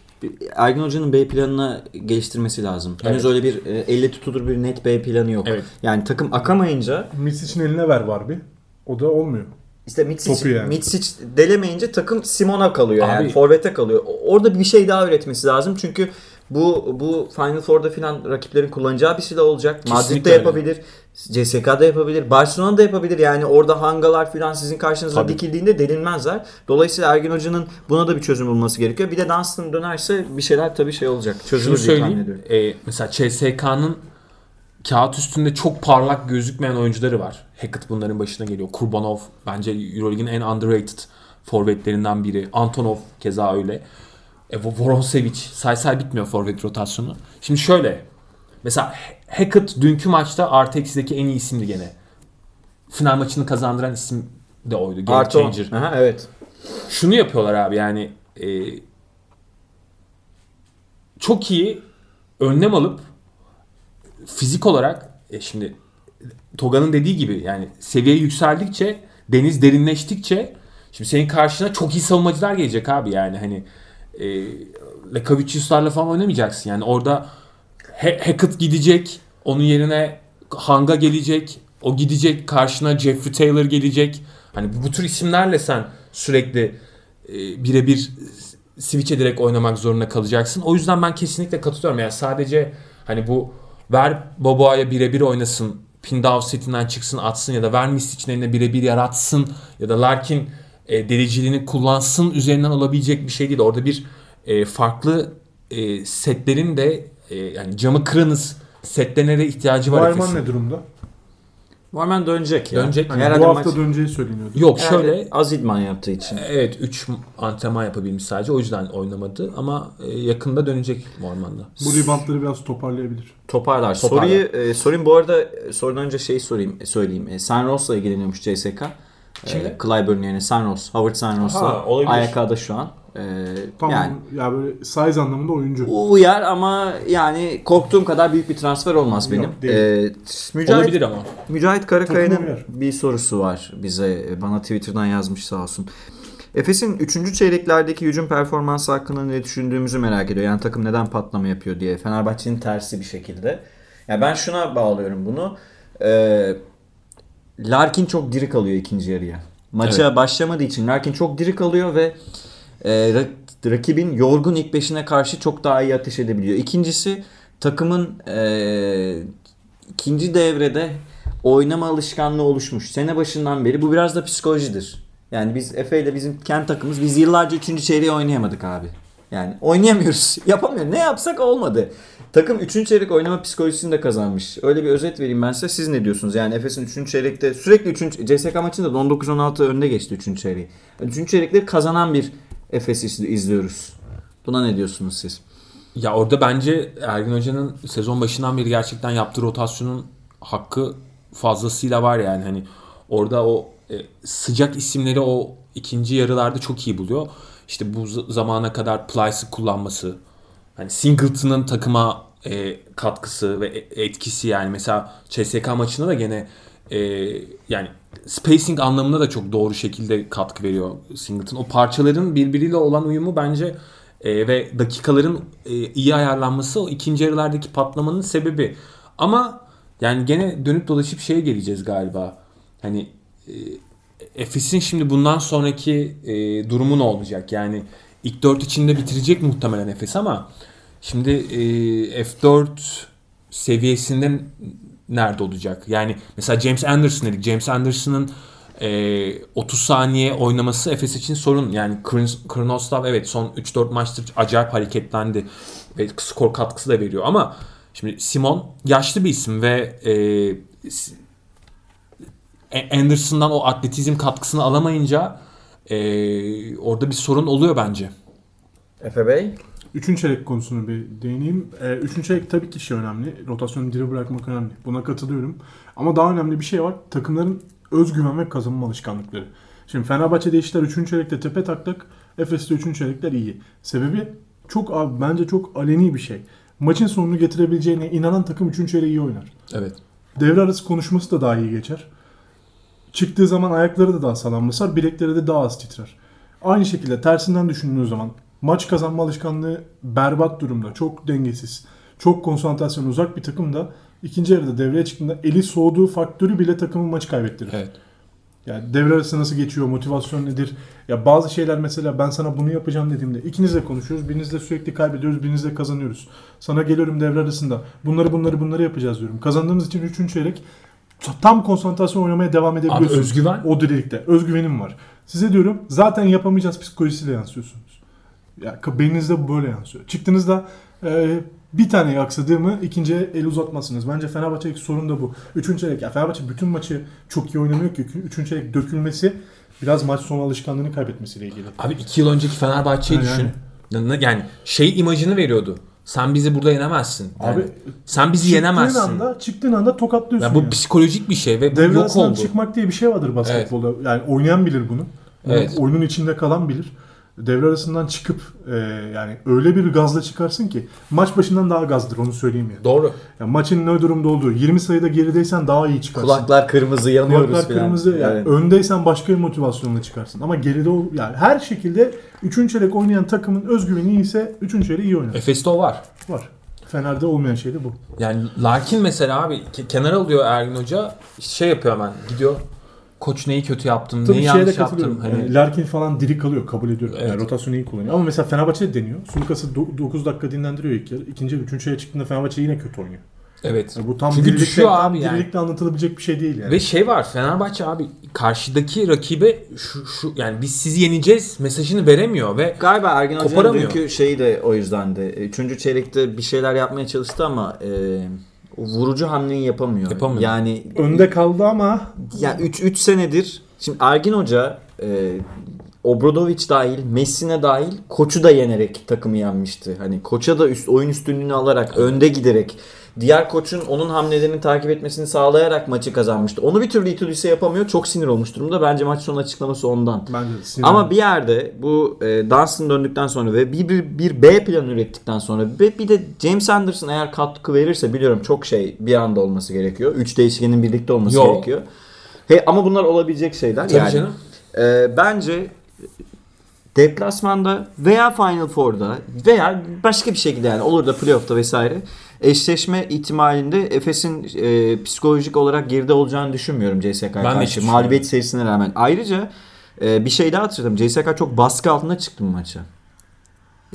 Ergin Hoca'nın B planını geliştirmesi lazım. Henüz Evet. öyle bir e, elle tutulur bir net B planı yok. Evet. Yani takım akamayınca Misic'in eline ver var bir. O da olmuyor. işte Mitsic, yani. Mitsic delemeyince takım Simon'a kalıyor yani Abi- forvete kalıyor. Orada bir şey daha üretmesi lazım çünkü bu bu Final Four'da filan rakiplerin kullanacağı bir silah olacak. Kesinlikle Madrid'de öyle. yapabilir. CSK'da yapabilir. Barcelona'da yapabilir. Yani orada hangalar filan sizin karşınıza Tabii. dikildiğinde delinmezler. Dolayısıyla Ergin Hoca'nın buna da bir çözüm bulması gerekiyor. Bir de Dunstan dönerse bir şeyler tabii şey olacak. Şunu Çözülür diye tahmin söyleyeyim. ediyorum. E, mesela CSK'nın kağıt üstünde çok parlak gözükmeyen oyuncuları var. Hackett bunların başına geliyor. Kurbanov bence Euroleague'in en underrated forvetlerinden biri. Antonov keza öyle. E, Voronsevic. Say say bitmiyor forvet rotasyonu. Şimdi şöyle. Mesela Hackett dünkü maçta artı eksideki en iyi isimdi gene. Final maçını kazandıran isim de oydu. Game Artı on. changer. Aha, evet. Şunu yapıyorlar abi yani e, çok iyi önlem alıp fizik olarak e, şimdi Toga'nın dediği gibi yani seviye yükseldikçe deniz derinleştikçe şimdi senin karşına çok iyi savunmacılar gelecek abi yani hani e, Lekavicius'larla falan oynamayacaksın yani orada Hackett gidecek onun yerine Hanga gelecek o gidecek karşına Jeffrey Taylor gelecek hani bu, tür isimlerle sen sürekli e, birebir switch ederek oynamak zorunda kalacaksın. O yüzden ben kesinlikle katılıyorum. Yani sadece hani bu ver Boboa'ya birebir oynasın, Pindav setinden çıksın atsın ya da ver Misic'in eline birebir yaratsın ya da Larkin e, deliciliğini kullansın üzerinden olabilecek bir şey değil. Orada bir e, farklı e, setlerin de e, yani camı kırınız setlerine de ihtiyacı var Efes'in. ne durumda? Normal dönecek ya. Dönecek. Hani Herhalde bu hafta maç- döneceği söyleniyordu. Yok Herhalde şöyle az idman yaptığı için. evet 3 antrenman yapabilmiş sadece o yüzden oynamadı ama e, yakında dönecek ormanda. Bu reboundları biraz toparlayabilir. Toparlar. Toparlar. Soruyu e, sorayım bu arada e, sorudan önce şeyi sorayım e, söyleyeyim. E, Sanros'la ilgileniyormuş CSK. Kimle? E, Clyburn yerine Sanros. Howard olabilir. AYK'da şu an. E, Tamam. Yani ya böyle size anlamında oyuncu. uyar ama yani korktuğum kadar büyük bir transfer olmaz benim. Yok, değil. E, Mücahit, Olabilir ama. Mücahit Karakaya'nın bir sorusu var bize. e, Bana Twitter'dan yazmış sağ olsun. Efes'in 3. çeyreklerdeki hücum performansı hakkında ne düşündüğümüzü merak ediyor. Yani takım neden patlama yapıyor diye. Fenerbahçe'nin tersi bir şekilde. Yani ben şuna bağlıyorum bunu. Ee, Larkin çok diri kalıyor ikinci yarıya. Maça başlamadığı için Larkin çok diri kalıyor ve e, rak- rakibin yorgun ilk beşine karşı çok daha iyi ateş edebiliyor. İkincisi takımın e, ikinci devrede oynama alışkanlığı oluşmuş. Sene başından beri bu biraz da psikolojidir. Yani biz Efe ile bizim kent takımımız biz yıllarca 3. çeyreği oynayamadık abi. Yani oynayamıyoruz. Yapamıyoruz. Ne yapsak olmadı. Takım 3. çeyrek oynama psikolojisini de kazanmış. Öyle bir özet vereyim ben size. Siz ne diyorsunuz? Yani Efes'in 3. çeyrekte sürekli 3. CSK maçında da 19-16 önde geçti 3. çeyreği. 3. çeyrekleri kazanan bir Efes izli- izliyoruz. Buna ne diyorsunuz siz? Ya orada bence Ergin Hoca'nın sezon başından beri gerçekten yaptığı rotasyonun hakkı fazlasıyla var yani hani orada o e, sıcak isimleri o ikinci yarılarda çok iyi buluyor. İşte bu zamana kadar Plyce'ı kullanması, hani Singleton'ın takıma e, katkısı ve e- etkisi yani mesela CSK maçında da gene e, yani spacing anlamında da çok doğru şekilde katkı veriyor Singleton. O parçaların birbiriyle olan uyumu bence E, ve dakikaların e, iyi ayarlanması o ikinci yarılardaki patlamanın sebebi. Ama yani gene dönüp dolaşıp şeye geleceğiz galiba. Hani e, Efes'in şimdi bundan sonraki e, durumu ne olacak? Yani ilk 4 içinde bitirecek muhtemelen Efes ama şimdi e, F4 seviyesinde nerede olacak? Yani mesela James Anderson dedik. James Anderson'ın e, 30 saniye oynaması Efes için sorun. Yani Kron- Kronoslav evet son 3-4 maçtır acayip hareketlendi ve skor katkısı da veriyor ama şimdi Simon yaşlı bir isim ve e, A- Anderson'dan o atletizm katkısını alamayınca e, orada bir sorun oluyor bence. Efe Bey. Üçüncü çeyrek konusuna bir değineyim. Ee, üçüncü çeyrek tabii ki şey önemli. Rotasyonu diri bırakmak önemli. Buna katılıyorum. Ama daha önemli bir şey var. Takımların özgüven ve kazanma alışkanlıkları. Şimdi Fenerbahçe'de işler 3. çeyrekte tepe taklak. Efes'te 3. çeyrekler iyi. Sebebi çok abi bence çok aleni bir şey. Maçın sonunu getirebileceğine inanan takım 3. çeyreği iyi oynar. Evet. Devre arası konuşması da daha iyi geçer. Çıktığı zaman ayakları da daha sağlam basar, bilekleri de daha az titrer. Aynı şekilde tersinden düşündüğünüz zaman maç kazanma alışkanlığı berbat durumda, çok dengesiz, çok konsantrasyon uzak bir takım da ikinci yarıda devreye çıktığında eli soğuduğu faktörü bile takımın maçı kaybettirir. Evet. Yani devre arası nasıl geçiyor, motivasyon nedir? Ya bazı şeyler mesela ben sana bunu yapacağım dediğimde ikinizle konuşuyoruz, birinizle sürekli kaybediyoruz, birinizle kazanıyoruz. Sana geliyorum devre arasında bunları bunları bunları yapacağız diyorum. Kazandığımız için 3. çeyrek tam konsantrasyon oynamaya devam edebiliyorsun. Abi özgüven. O dirilikte. Özgüvenim var. Size diyorum zaten yapamayacağız psikolojisiyle yansıyorsunuz. Ya k- beyninizde bu böyle yansıyor. Çıktığınızda e, bir tane aksadığımı ikinciye el uzatmazsınız. Bence Fenerbahçe'deki sorun da bu. Üçüncü çeyrek. Fenerbahçe bütün maçı çok iyi oynamıyor ki. Üçüncü çeyrek dökülmesi biraz maç sonu alışkanlığını kaybetmesiyle ilgili. Abi iki yıl önceki Fenerbahçe'yi Ha, düşün. Yani. yani şey imajını veriyordu. Sen bizi burada yenemezsin. Yani Abi, sen bizi Çıktığın yenemezsin. anda, çıktığın anda tokatlıyorsun. Ya bu yani. psikolojik bir şey ve bu Devre yok oldu. çıkmak diye bir şey vardır basketbolda. Yani oynayan bilir bunu. Bunu Evet. Oyunun içinde kalan bilir. Devre arasından çıkıp e, yani öyle bir gazla çıkarsın ki maç başından daha gazdır onu söyleyeyim yani. Doğru. Ya maçın ne durumda olduğu 20 sayıda gerideysen daha iyi çıkarsın. Kulaklar kırmızı yanıyoruz Kulaklar falan. kırmızı. Yani Evet. öndeysen başka bir motivasyonla çıkarsın. Ama geride ol, yani her şekilde 3. çeyrek oynayan takımın özgüveni iyiyse 3. çeyreği iyi oynar. Efes'te o var. Var. Fener'de olmayan şey de bu. Yani Larkin mesela abi ke- kenara alıyor Ergin Hoca şey yapıyor hemen gidiyor. Koç neyi kötü yaptım, Tabii neyi de yanlış yaptım. Hani Yani Larkin falan diri kalıyor kabul ediyorum. Evet. Yani rotasyonu iyi kullanıyor. Ama mesela Fenerbahçe de deniyor. Sulukas'ı 9 dakika dinlendiriyor ilk yarı. İkinci, üçüncüye çıktığında Fenerbahçe yine kötü oynuyor. evet. Yani bu tam Çünkü dirilikle, düşüyor tam abi yani. dirilikle anlatılabilecek bir şey değil yani. Ve şey var Fenerbahçe abi karşıdaki rakibe şu, şu yani biz sizi yeneceğiz mesajını veremiyor ve Galiba Ergin Hoca'nın dünkü şeyi de o yüzdendi. Üçüncü çeyrekte bir şeyler yapmaya çalıştı ama e, o vurucu hamleyi yapamıyor. Yapamıyor. Yani Önde kaldı ama ya 3 3 senedir şimdi Ergin Hoca e, Obradoviç dahil, Messina dahil koçu da yenerek takımı yenmişti. Hani koça da üst oyun üstünlüğünü alarak, önde giderek diğer koçun onun hamlelerini takip etmesini sağlayarak maçı kazanmıştı. Onu bir türlü Itudis'e yapamıyor. Çok sinir olmuş durumda. Bence maç sonu açıklaması ondan. bence de sinirli. Ama bir yerde bu e, Dunstan döndükten sonra ve bir, bir, bir B plan ürettikten sonra ve bir de James Anderson eğer katkı verirse biliyorum çok şey bir anda olması gerekiyor. Üç değişkenin birlikte olması Yo. gerekiyor. He, ama bunlar olabilecek şeyler. tabii yani, canım. e, bence deplasmanda veya Final Four'da veya başka bir şekilde yani olur da playoff'ta vesaire eşleşme ihtimalinde Efes'in e, psikolojik olarak geride olacağını düşünmüyorum CSK'ya karşı. düşünmüyorum. Mağlubiyet serisine rağmen. Ayrıca e, bir şey daha hatırladım. CSK çok baskı altında çıktı bu maça.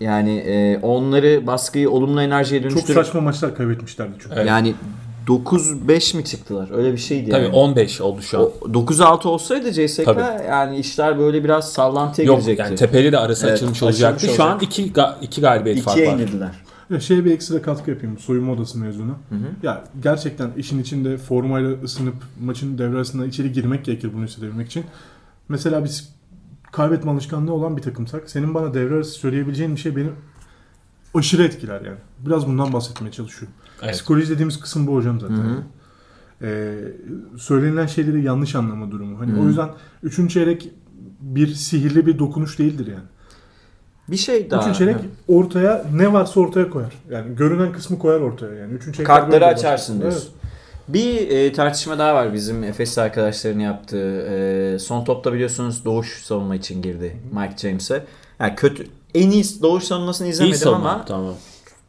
Yani e, onları baskıyı olumlu enerjiye çok dönüştürüp saçma maçlar kaybetmişlerdi çünkü. Evet. yani 9-5 mi çıktılar? Öyle bir şeydi Tabii yani. 15 oldu şu an. O 9-6 olsaydı CSK Tabii. yani işler böyle biraz sallantıya Yok girecekti. yani Tepeli de arası Evet, açılmış açılmış olacaktı. Şu an olacak. iki, ga- iki galibiyet fark var. indirdiler. Ya şeye bir ekstra katkı yapayım. Soyunma odası mezunu. Ya gerçekten işin içinde formayla ısınıp maçın devre arasında içeri girmek gerekir bunu hissedebilmek için. Mesela biz kaybetme alışkanlığı olan bir takımsak senin bana devre arası söyleyebileceğin bir şey beni aşırı etkiler yani. Biraz bundan bahsetmeye çalışıyorum. Evet. Psikoloji dediğimiz kısım bu hocam zaten. Ee, söylenilen şeyleri yanlış anlama durumu. Hani o yüzden üçüncü çeyrek bir sihirli bir dokunuş değildir yani. Bir şey daha. Üçüncü çeyrek ortaya ne varsa ortaya koyar. Yani görünen kısmı koyar ortaya yani. Üçüncü çeyrek Kartları açarsın diyorsun. Bir e, tartışma daha var bizim Efes arkadaşların yaptığı. E, son topta biliyorsunuz Doğuş savunma için girdi Mike James'e. Yani kötü en iyi Doğuş savunmasını İyi izlemedim savunma ama ama.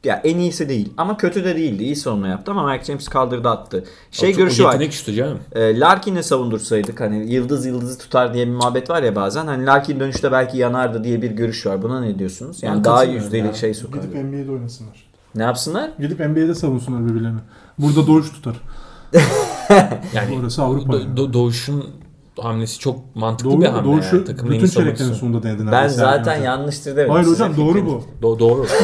Ya en iyisi değil. Ama kötü de değildi. İyi savunma yaptı ama Mike James kaldırdı attı. Şey O çok- görüşü var. şutu canım. E, Larkin'e savundursaydık hani yıldız yıldızı tutar diye bir muhabbet var ya bazen. Hani Larkin dönüşte belki yanardı diye bir görüş var. Buna ne diyorsunuz? Yani Ben daha yüzdeli ya. şey sokar. Gidip NBA'de oynasınlar. Ne yapsınlar? Gidip NBA'de savunsunlar birbirlerini. Burada doğuş tutar. Yani Orası Avrupa. Do- yani. Do- Doğuş'un hamlesi çok mantıklı Doğru, bir hamle. doğuşu yani. Takımın bütün çeyreklerin sonunda denedi. Ben zaten Hoca. yanlıştır demedim. Hayır hocam doğru bu. Do- doğru.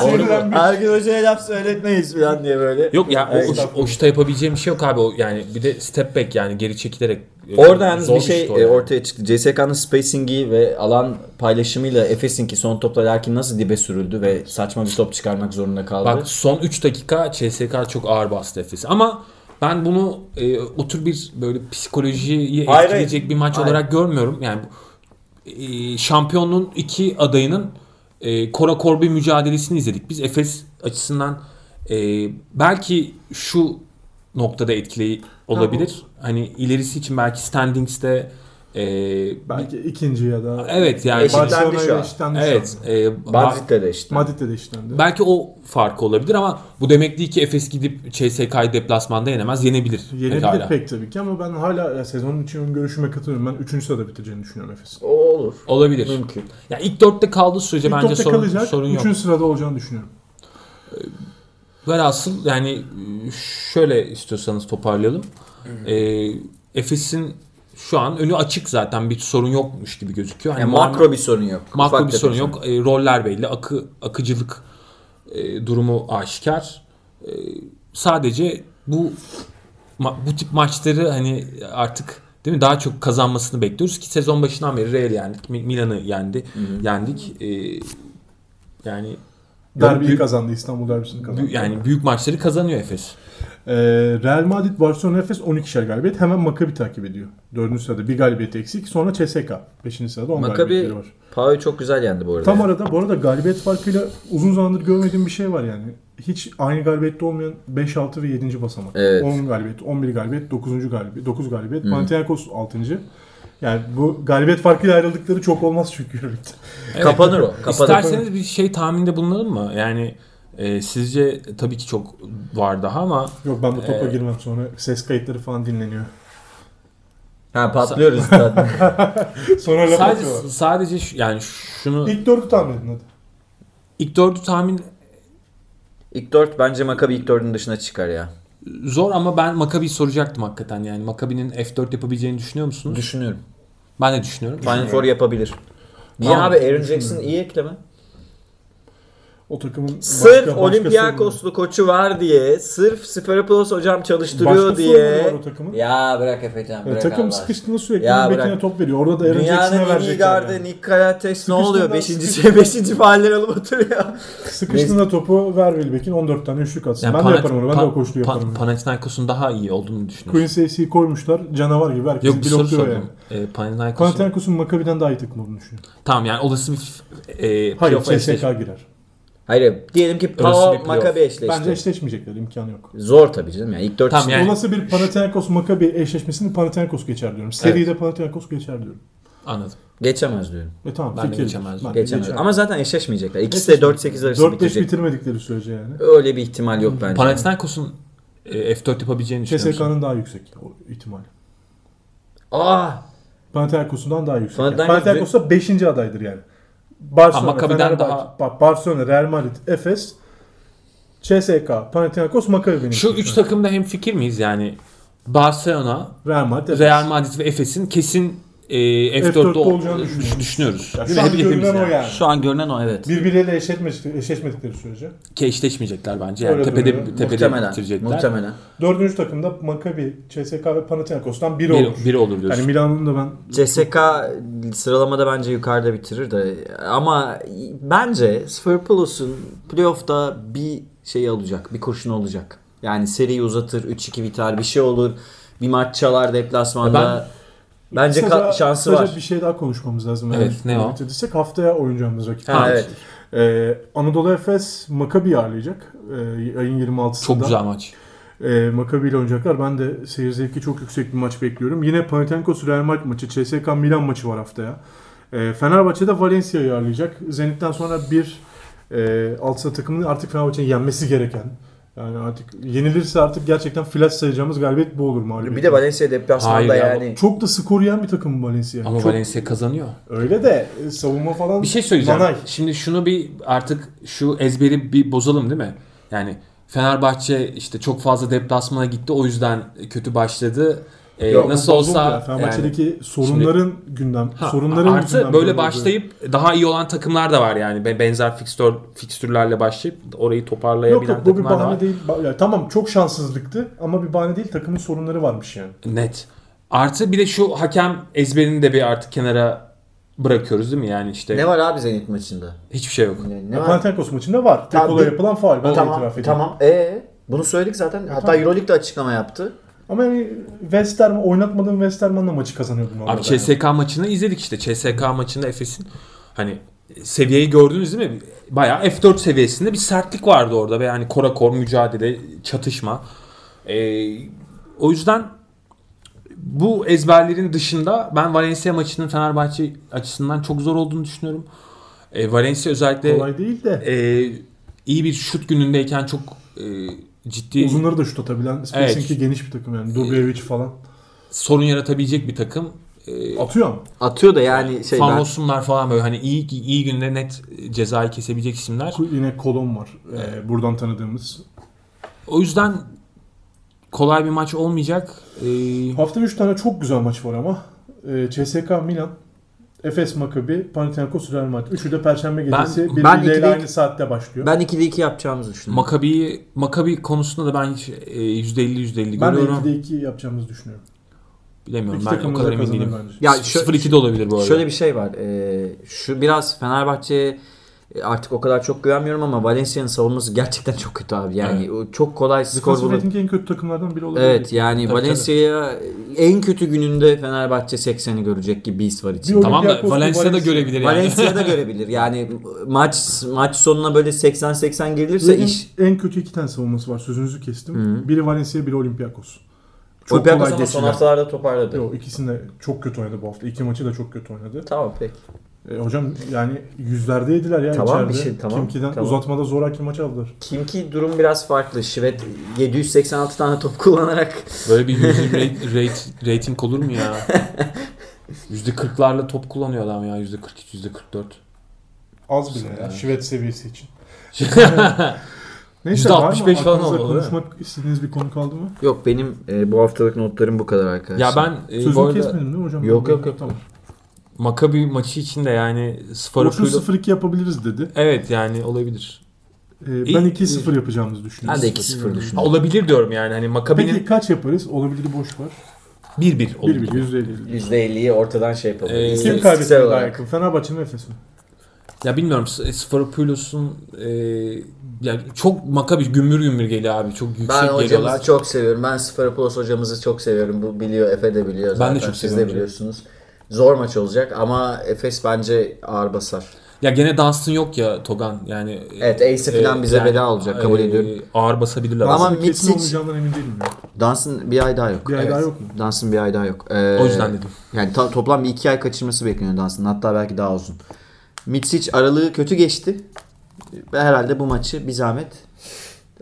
Sinirlenmiş. Ergin Hoca'ya laf söyletmeyiz falan diye böyle. Yok ya o, o, o şuta yapabileceğim bir şey yok abi. O, yani bir de step back yani geri çekilerek. e, Orada yalnız bir şey o e, yani. ortaya çıktı. CSK'nın spacingi ve alan paylaşımıyla Efes'inki son topla Larkin nasıl dibe sürüldü ve saçma bir top çıkarmak zorunda kaldı. Bak son 3 dakika CSK çok ağır bastı Efes'i. Ama ben bunu e, o tür bir böyle psikolojiyi Hayır, etkileyecek hayır. bir maç Hayır. olarak görmüyorum. Yani e, şampiyonluğun iki adayının e, kora kor bir mücadelesini izledik. Biz Efes açısından e, belki şu noktada etkili olabilir. Hani ilerisi için belki standings'te e, Belki ikinci ya da evet yani Eşitlendi şu an. eşitlendi şu evet an. e, Madrid'de de işte. Madrid'de de eşitlendi. Belki o farkı olabilir ama bu demek değil ki Efes gidip CSK'yı deplasmanda yenemez. Yenebilir. Yenebilir pekala. pek tabii ki ama ben hala ya, sezonun için görüşüme katılıyorum. Ben 3. sırada bitireceğini düşünüyorum Efes'in. Olur. Olabilir. Mümkün. Ya ilk dörtte kaldığı sürece İlk bence sorun, kalacak. sorun yok. 3. sırada olacağını düşünüyorum. Velhasıl yani e, şöyle istiyorsanız toparlayalım. Ee, Efes'in şu an önü açık zaten bir sorun yokmuş gibi gözüküyor. Hani Yani makro bir sorun yok. makro Ufak bir sorun yok. E, roller belli. Akı akıcılık e, durumu aşikar. E, sadece bu bu tip maçları hani artık değil mi daha çok kazanmasını bekliyoruz ki sezon başından beri Real yendik. Mi- Milan'ı yendi. Yendik. E, yani Derbiyi büyük- kazandı. İstanbul derbisini kazandı. Büyük- yani büyük maçları kazanıyor Efes. Ee, Real Madrid, Barcelona, Efes 12'şer galibiyet. Hemen Maccabi takip ediyor. 4. sırada bir galibiyet eksik. Sonra CSK. 5. sırada 10 Maccabi galibiyetleri var. Pau'yu çok güzel yendi bu arada. Tam arada bu arada galibiyet farkıyla uzun zamandır görmediğim bir şey var yani. Hiç aynı galibiyette olmayan 5, 6 ve 7. basamak. Evet. 10 galibiyet, 11 galibiyet, 9. galibiyet, 9 galibiyet. Panathinaikos 6. Yani bu galibiyet farkıyla ayrıldıkları çok olmaz çünkü. Evet. Kapanır o. Kapanır. İsterseniz bir şey tahminde bulunalım mı? Yani e, sizce tabii ki çok var daha ama Yok ben bu topa Ee, girmem sonra ses kayıtları falan dinleniyor. Ha patlıyoruz zaten. Sonra laf sadece atıyorlar. sadece şu, yani şunu İlk dördü tahmin edin hadi. ilk dördü tahmin ilk dört bence Maccabi ilk dördün dışına çıkar ya. zor ama ben Maccabi'yi soracaktım hakikaten yani. Maccabi'nin F4 yapabileceğini düşünüyor musunuz? Düşünüyorum. ben de düşünüyorum. Final Four yapabilir. Niye Tamam. abi Aaron Jackson iyi ekleme? O takımın Sırf başka- Olympiakoslu koçu var diye, sırf Sferopoulos hocam çalıştırıyor Başka diye. var o takımın. Ya bırak Efecan Ya bırak takım Allah. sıkıştığında sürekli Ya ya bekine top veriyor. Orada da Aaron Jackson'a Dünyanın en iyi verecekler. gardı Yani. Nick Kalates ne oluyor? Beşinci, sıkıştığında- beşinci faaller alıp oturuyor. Sıkıştığında topu ver Wilbeck'in 14 tane üçlük atsın. Yani ben Pana- de yaparım onu. Ben de o koşulu Pa- yaparım. Panathinaikos'un daha iyi olduğunu düşünüyorum. Queen Stacy'yi koymuşlar. Canavar gibi. Herkes Yok bir soru blokluyor yani. E, Panathinaikos'un Panathinaikos'un Maccabi'den daha iyi takım olduğunu düşünüyorum. tamam yani olası bir e, Hayır. CSK girer. Hayır diyelim ki playoff. Maccabi eşleşti. Bence eşleşmeyecekler. imkanı yok. Zor tabii canım yani ilk dört Tamam, işte- yani- Olası bir Panathinaikos Maccabi eşleşmesini Panathinaikos geçer diyorum. Seride Panathinaikos geçer diyorum. Anladım. geçemez diyorum. E tamam Ben fikir. geçemez. Ben Geçemez. geçer. Ama zaten eşleşmeyecekler. İkisi de 4-8 arası 4-5 bitecek. bitirmedikleri sürece yani. Öyle bir ihtimal yok bence. Panathinaikos'un e, F4 yapabileceğini düşünüyor musun? CSK'nın daha yüksek o ihtimal. Aa! Panathinaikos'un daha yüksek. Panathinaikos- Yani. Panathinaikos da 5. adaydır yani. Barcelona, Fenerbahçe, daha- bak Barcelona, Real Madrid, Efes, CSK, Panathinaikos, Maccabi benim. Şu üç takımda hem fikir miyiz yani? Barcelona, Real Madrid, Efes. Real Madrid ve Efes'in kesin e, F4'te, F4'te ol- olacağını düşünüyoruz. düşünüyoruz. Ya Değil şu an görünen o yani. yani. Şu an görünen o evet. Birbirleriyle eşleşmedikleri, eşleşmedikleri sürece. Ki eşleşmeyecekler bence. Yani Öyle tepede, duruyor. tepede Muhtemelen. bitirecekler. Muhtemelen. Dördüncü takımda Maccabi, CSK ve Panathinaikos'tan biri, Biri, olur. biri olur diyorsun. Yani Milan'ın da ben CSK sıralamada bence yukarıda bitirir de ama bence Sferpoulos'un playoff'ta bir şey alacak. Bir kurşun olacak. Yani seriyi uzatır, 3-2 biter, bir şey olur. Bir maç çalar deplasmanda. Bence Kısaca- ka- şansı kısaca var. bir şey daha konuşmamız lazım. Evet, Yani ne o? Bitirsek haftaya oynayacağımız rakip. Ha, evet. Ee, Anadolu Efes Maccabi'yi ağırlayacak. Ee, ayın 26'sında. Çok güzel maç. E, Maccabi ile oynayacaklar. Ben de seyir zevki çok yüksek bir maç bekliyorum. Yine Panathinaikos Real Madrid maçı, CSK Milan maçı var haftaya. E, Fenerbahçe de Valencia'yı ağırlayacak. Zenit'ten sonra bir e, alt takımının artık Fenerbahçe'nin yenmesi gereken. Yani artık yenilirse artık gerçekten flash sayacağımız galibiyet bu olur mağlubiyet. Bir de Valencia deplasmanda Hayır ya, yani. Çok da skor yiyen bir takım Valencia. Ama Çok, Valencia kazanıyor. Öyle de e, savunma falan Bir şey söyleyeceğim. nanay. Şimdi şunu bir artık şu ezberi bir bozalım değil mi? Yani Fenerbahçe işte çok fazla deplasmana gitti o yüzden kötü başladı. Ee, Yok, nasıl olsa. Fenerbahçe'deki sorunların gündem, Ha, sorunların artı yüzünden böyle başlayıp daha iyi olan takımlar da var yani. Be- Benzer fikstür fikstürlerle başlayıp orayı Yok toparlayabilen yok bu bir takımlar da var. bahane değil. Ba- ya, tamam çok şanssızlıktı ama bir bahane değil takımın sorunları varmış yani. Net. Artı bir de şu hakem ezberini de bir artık kenara bırakıyoruz değil mi? Yani işte Ne var abi Zenit maçında? hiçbir şey yok. Ne, ne var? Panathinaikos maçında var. Tek Tamam, olay yapılan faul. Tamam, tamam. Ee, bunu söyledik zaten. Hatta tamam. Euroleague de açıklama yaptı. Ama yani Westerman oynatmadığın Westerman'la maçı kazanıyordun. Abi orada yani. CSK maçını izledik işte. CSK maçında Efes'in hani seviyeyi gördünüz değil mi? Bayağı F4 seviyesinde bir sertlik vardı orada ve yani kora kor mücadele, çatışma. Ee, o yüzden bu ezberlerin dışında ben Valencia maçının Fenerbahçe açısından çok zor olduğunu düşünüyorum. Ee, Valencia özellikle Kolay değil de e, iyi bir şut günündeyken çok e, ciddi uzunları da şut atabilen spacing'i Evet. geniş bir takım yani. Dubljevic falan. sorun yaratabilecek bir takım. E, Atıyor ama. Atıyor da yani şey Van ben, falan böyle hani iyi iyi günde net cezayı kesebilecek isimler. Yine Kolon var. Ee, buradan tanıdığımız. O yüzden kolay bir maç olmayacak. Ee, Hafta 3 tane çok güzel maç var ama. Ee, CSK Milan, Efes Maccabi, Panathinaikos Real Madrid. Üçü de Perşembe gecesi ben ikide- aynı saatte başlıyor. ben 2'de 2 yapacağımızı düşünüyorum. Makabi Makabi konusunda da ben hiç e, %50 %50 ben de görüyorum. 2'de 2 yapacağımız düşünüyorum. Bilemiyorum İki ben o kadar da emin değilim. bence. Ya Ya şö- 0-2 de olabilir bu arada. Şöyle bir şey var. Ee, şu biraz Fenerbahçe'ye artık o kadar çok güvenmiyorum ama Valencia'nın savunması gerçekten çok kötü abi. Yani o çok kolay skor bulur. en kötü takımlardan biri olabilir. Evet yani Valencia'ya en kötü gününde Fenerbahçe 80'i görecek gibi bir his var içinde. Tamam da Valencia'da Valencia. görebilir yani. Valencia'da görebilir. Yani maç maç sonuna böyle 80-80 gelirse en, iş en kötü iki tane savunması var. Sözünüzü kestim. Biri Valencia, biri Olympiakos. Çok Olympiakos ama son haftalarda toparladı. Yok ikisini de çok kötü oynadı bu hafta. İki maçı da çok kötü oynadı. Tamam peki. E, hocam yani yüzlerde yediler ya Tamam, içeride. şey, tamam, Kimki'den tamam. uzatmada zoraki maç aldılar. Kimki durum biraz farklı. Şivet 786 tane top kullanarak Böyle bir yüzde rate, rating olur mu ya? %40'larla top kullanıyor adam ya. %43, %44. Az bile ya. Yani. Şivet seviyesi için. Neyse %65 var mı? falan olmalı, konuşmak istediğiniz bir konu kaldı mı? yok benim e, bu haftalık notlarım bu kadar arkadaşlar. ya ben e, bu Sözünü arada kesmedim değil mi hocam? Yok, yok, yok. Tamam. Makabi maçı için de yani Orçun Sfarapuyla... 0-2 yapabiliriz dedi. Evet yani olabilir. E, ben İyi- 2-0 yapacağımızı düşünüyorum. Ben de 2-0 Ha, düşünüyorum. olabilir diyorum yani. Hani Peki Makabi'nin kaç yaparız? Olabilir boş var. 1-1 olur. 1-1 %50. %50'yi ortadan şey yapalım. Ee, Kim kaybetmeye daha yakın? Fenerbahçe mi Efes mi? Ya bilmiyorum Sfaropoulos'un e, yani çok Makabi gümbür gümbür geliyor abi. Çok yüksek Ben geliyorlar. hocamızı çok seviyorum. Ben Sfaropoulos hocamızı çok seviyorum. Bu biliyor, Efe de biliyor zaten. Ben de çok Siz seviyorum de biliyorsunuz. Zor maç olacak ama Efes bence ağır basar. Ya gene Dunstan yok ya Togan. Yani e, Evet, Ace'i falan bize bela olacak, kabul ediyorum. Ağır basabilirler. Ama Mitsic- olmayacağından emin değilim ya. Dans'ın bir ay daha yok. Bir ay Evet. daha yok mu? Dans'ın bir ay daha yok. Ee, o yüzden dedim. Yani ta- toplam bir iki ay kaçırması bekleniyor Dans'ın. Hatta belki daha uzun. Mitsic aralığı kötü geçti. Ve herhalde bu maçı bir zahmet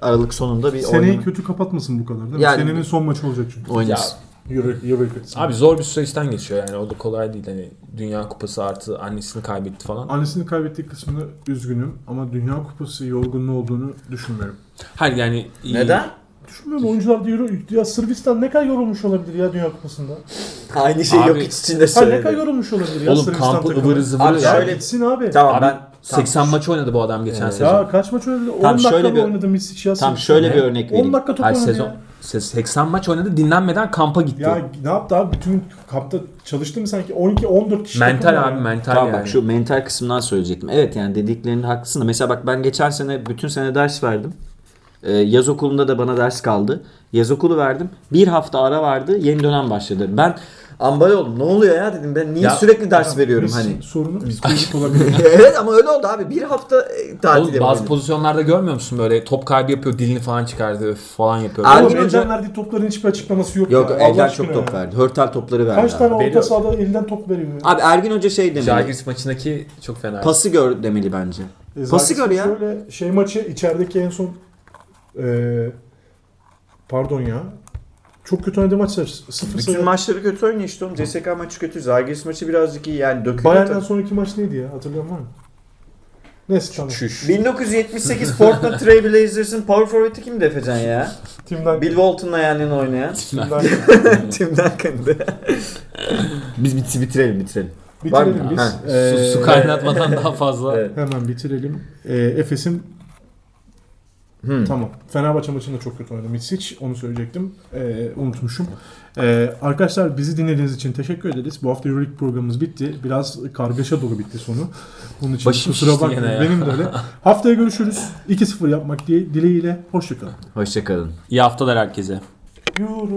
Aralık sonunda bir Seneyi oynama- kötü kapatmasın bu kadar değil mi? Yani- Senenin son maçı olacak çünkü. oynasın. Euro, Euro kötüsü. Abi zor bir süreçten geçiyor yani. O da kolay değil. Hani Dünya Kupası artı annesini kaybetti falan. Annesini kaybettiği kısmını üzgünüm ama Dünya Kupası yorgunluğu olduğunu düşünmüyorum. Hayır yani Neden? Düşünmüyorum oyuncular da Euro... Ya Sırbistan ne kadar yorulmuş olabilir ya Dünya Kupası'nda? Aynı şey Abi- yok içinde Ha ne söyledi. kadar yorulmuş olabilir ya Oğlum Sırbistan kampı takımı? ıvırı zıvırı. Abi Ya şöyle- gitsin abi. Tamam Abi, ben 80 maç oynadı bu adam geçen Evet. sezon. Ya kaç maç oynadı? 10 Tamam, dakika şöyle mı bir- oynadı Misic ya tam Sırbistan? şöyle bir Ne? örnek 10 vereyim. dakika top Her oynadı sezon ya. 80 maç oynadı dinlenmeden kampa gitti. Ya ne yaptı abi? Bütün kampta çalıştı mı sanki? 12-14 kişi mental abi ya. mental Tamam yani. bak şu mental kısımdan söyleyecektim. Evet yani dediklerinde haklısın da mesela bak ben geçen sene bütün sene ders verdim. Ee, yaz okulunda da bana ders kaldı. Yaz okulu verdim. Bir hafta ara vardı. Yeni dönem başladı. Ben ambal oldum. Ne oluyor ya dedim. Ben niye Ya, sürekli ders veriyorum Biz hani. Sorunu psikolojik olabilir. evet ama öyle oldu abi. Bir hafta e, tatil Oğlum, bazı yapabildim. pozisyonlarda görmüyor musun böyle top kaybı yapıyor dilini falan çıkardı öf falan yapıyor. Ergin Oğlum Hoca- elden verdiği topların hiçbir açıklaması yok, Yok ya. Allah aşkına çok top ya. verdi. Hörtel topları verdi. Kaç abi. tane orta Veriyor. sahada elinden top veriyor ya. Abi Ergin Hoca şey demeli. Jagiris maçındaki çok fena. Pası gör demeli bence. E, Pası gör ya. Şöyle şey maçı içerideki en son e, pardon ya. Çok kötü oynadığı maçlar 0 Bütün sayı. maçları kötü oynuyor işte oğlum. CSK maçı kötü. Zagiris maçı birazcık iyi yani dökülüyor. Bayern'den tabii. sonraki maç neydi ya? Hatırlayan var mı? Neyse tamam. Çüş. 1978 Portland Trail Blazers'ın power forward'i kimdi Efecan ya? Timden Bill Walton'la yan yana oynayan. Timden Tim Duncan'dı. Biz bit- bitirelim bitirelim. Var mı? bitirelim biz. Ha. E, Su, su kaynatmadan daha fazla. Evet. Hemen bitirelim. E, Efes'in Hmm. Tamam. Fenerbahçe maçında çok kötü oynadı Mitsic. Onu söyleyecektim. Ee, unutmuşum. Ee, arkadaşlar bizi dinlediğiniz için teşekkür ederiz. Bu hafta Euroleague programımız bitti. Biraz kargaşa dolu bitti sonu. Bunun için Başım kusura bakmayın. Benim de öyle. Haftaya görüşürüz. 2-0 yapmak diye dileğiyle. Hoşçakalın. Hoşçakalın. İyi haftalar herkese. Euro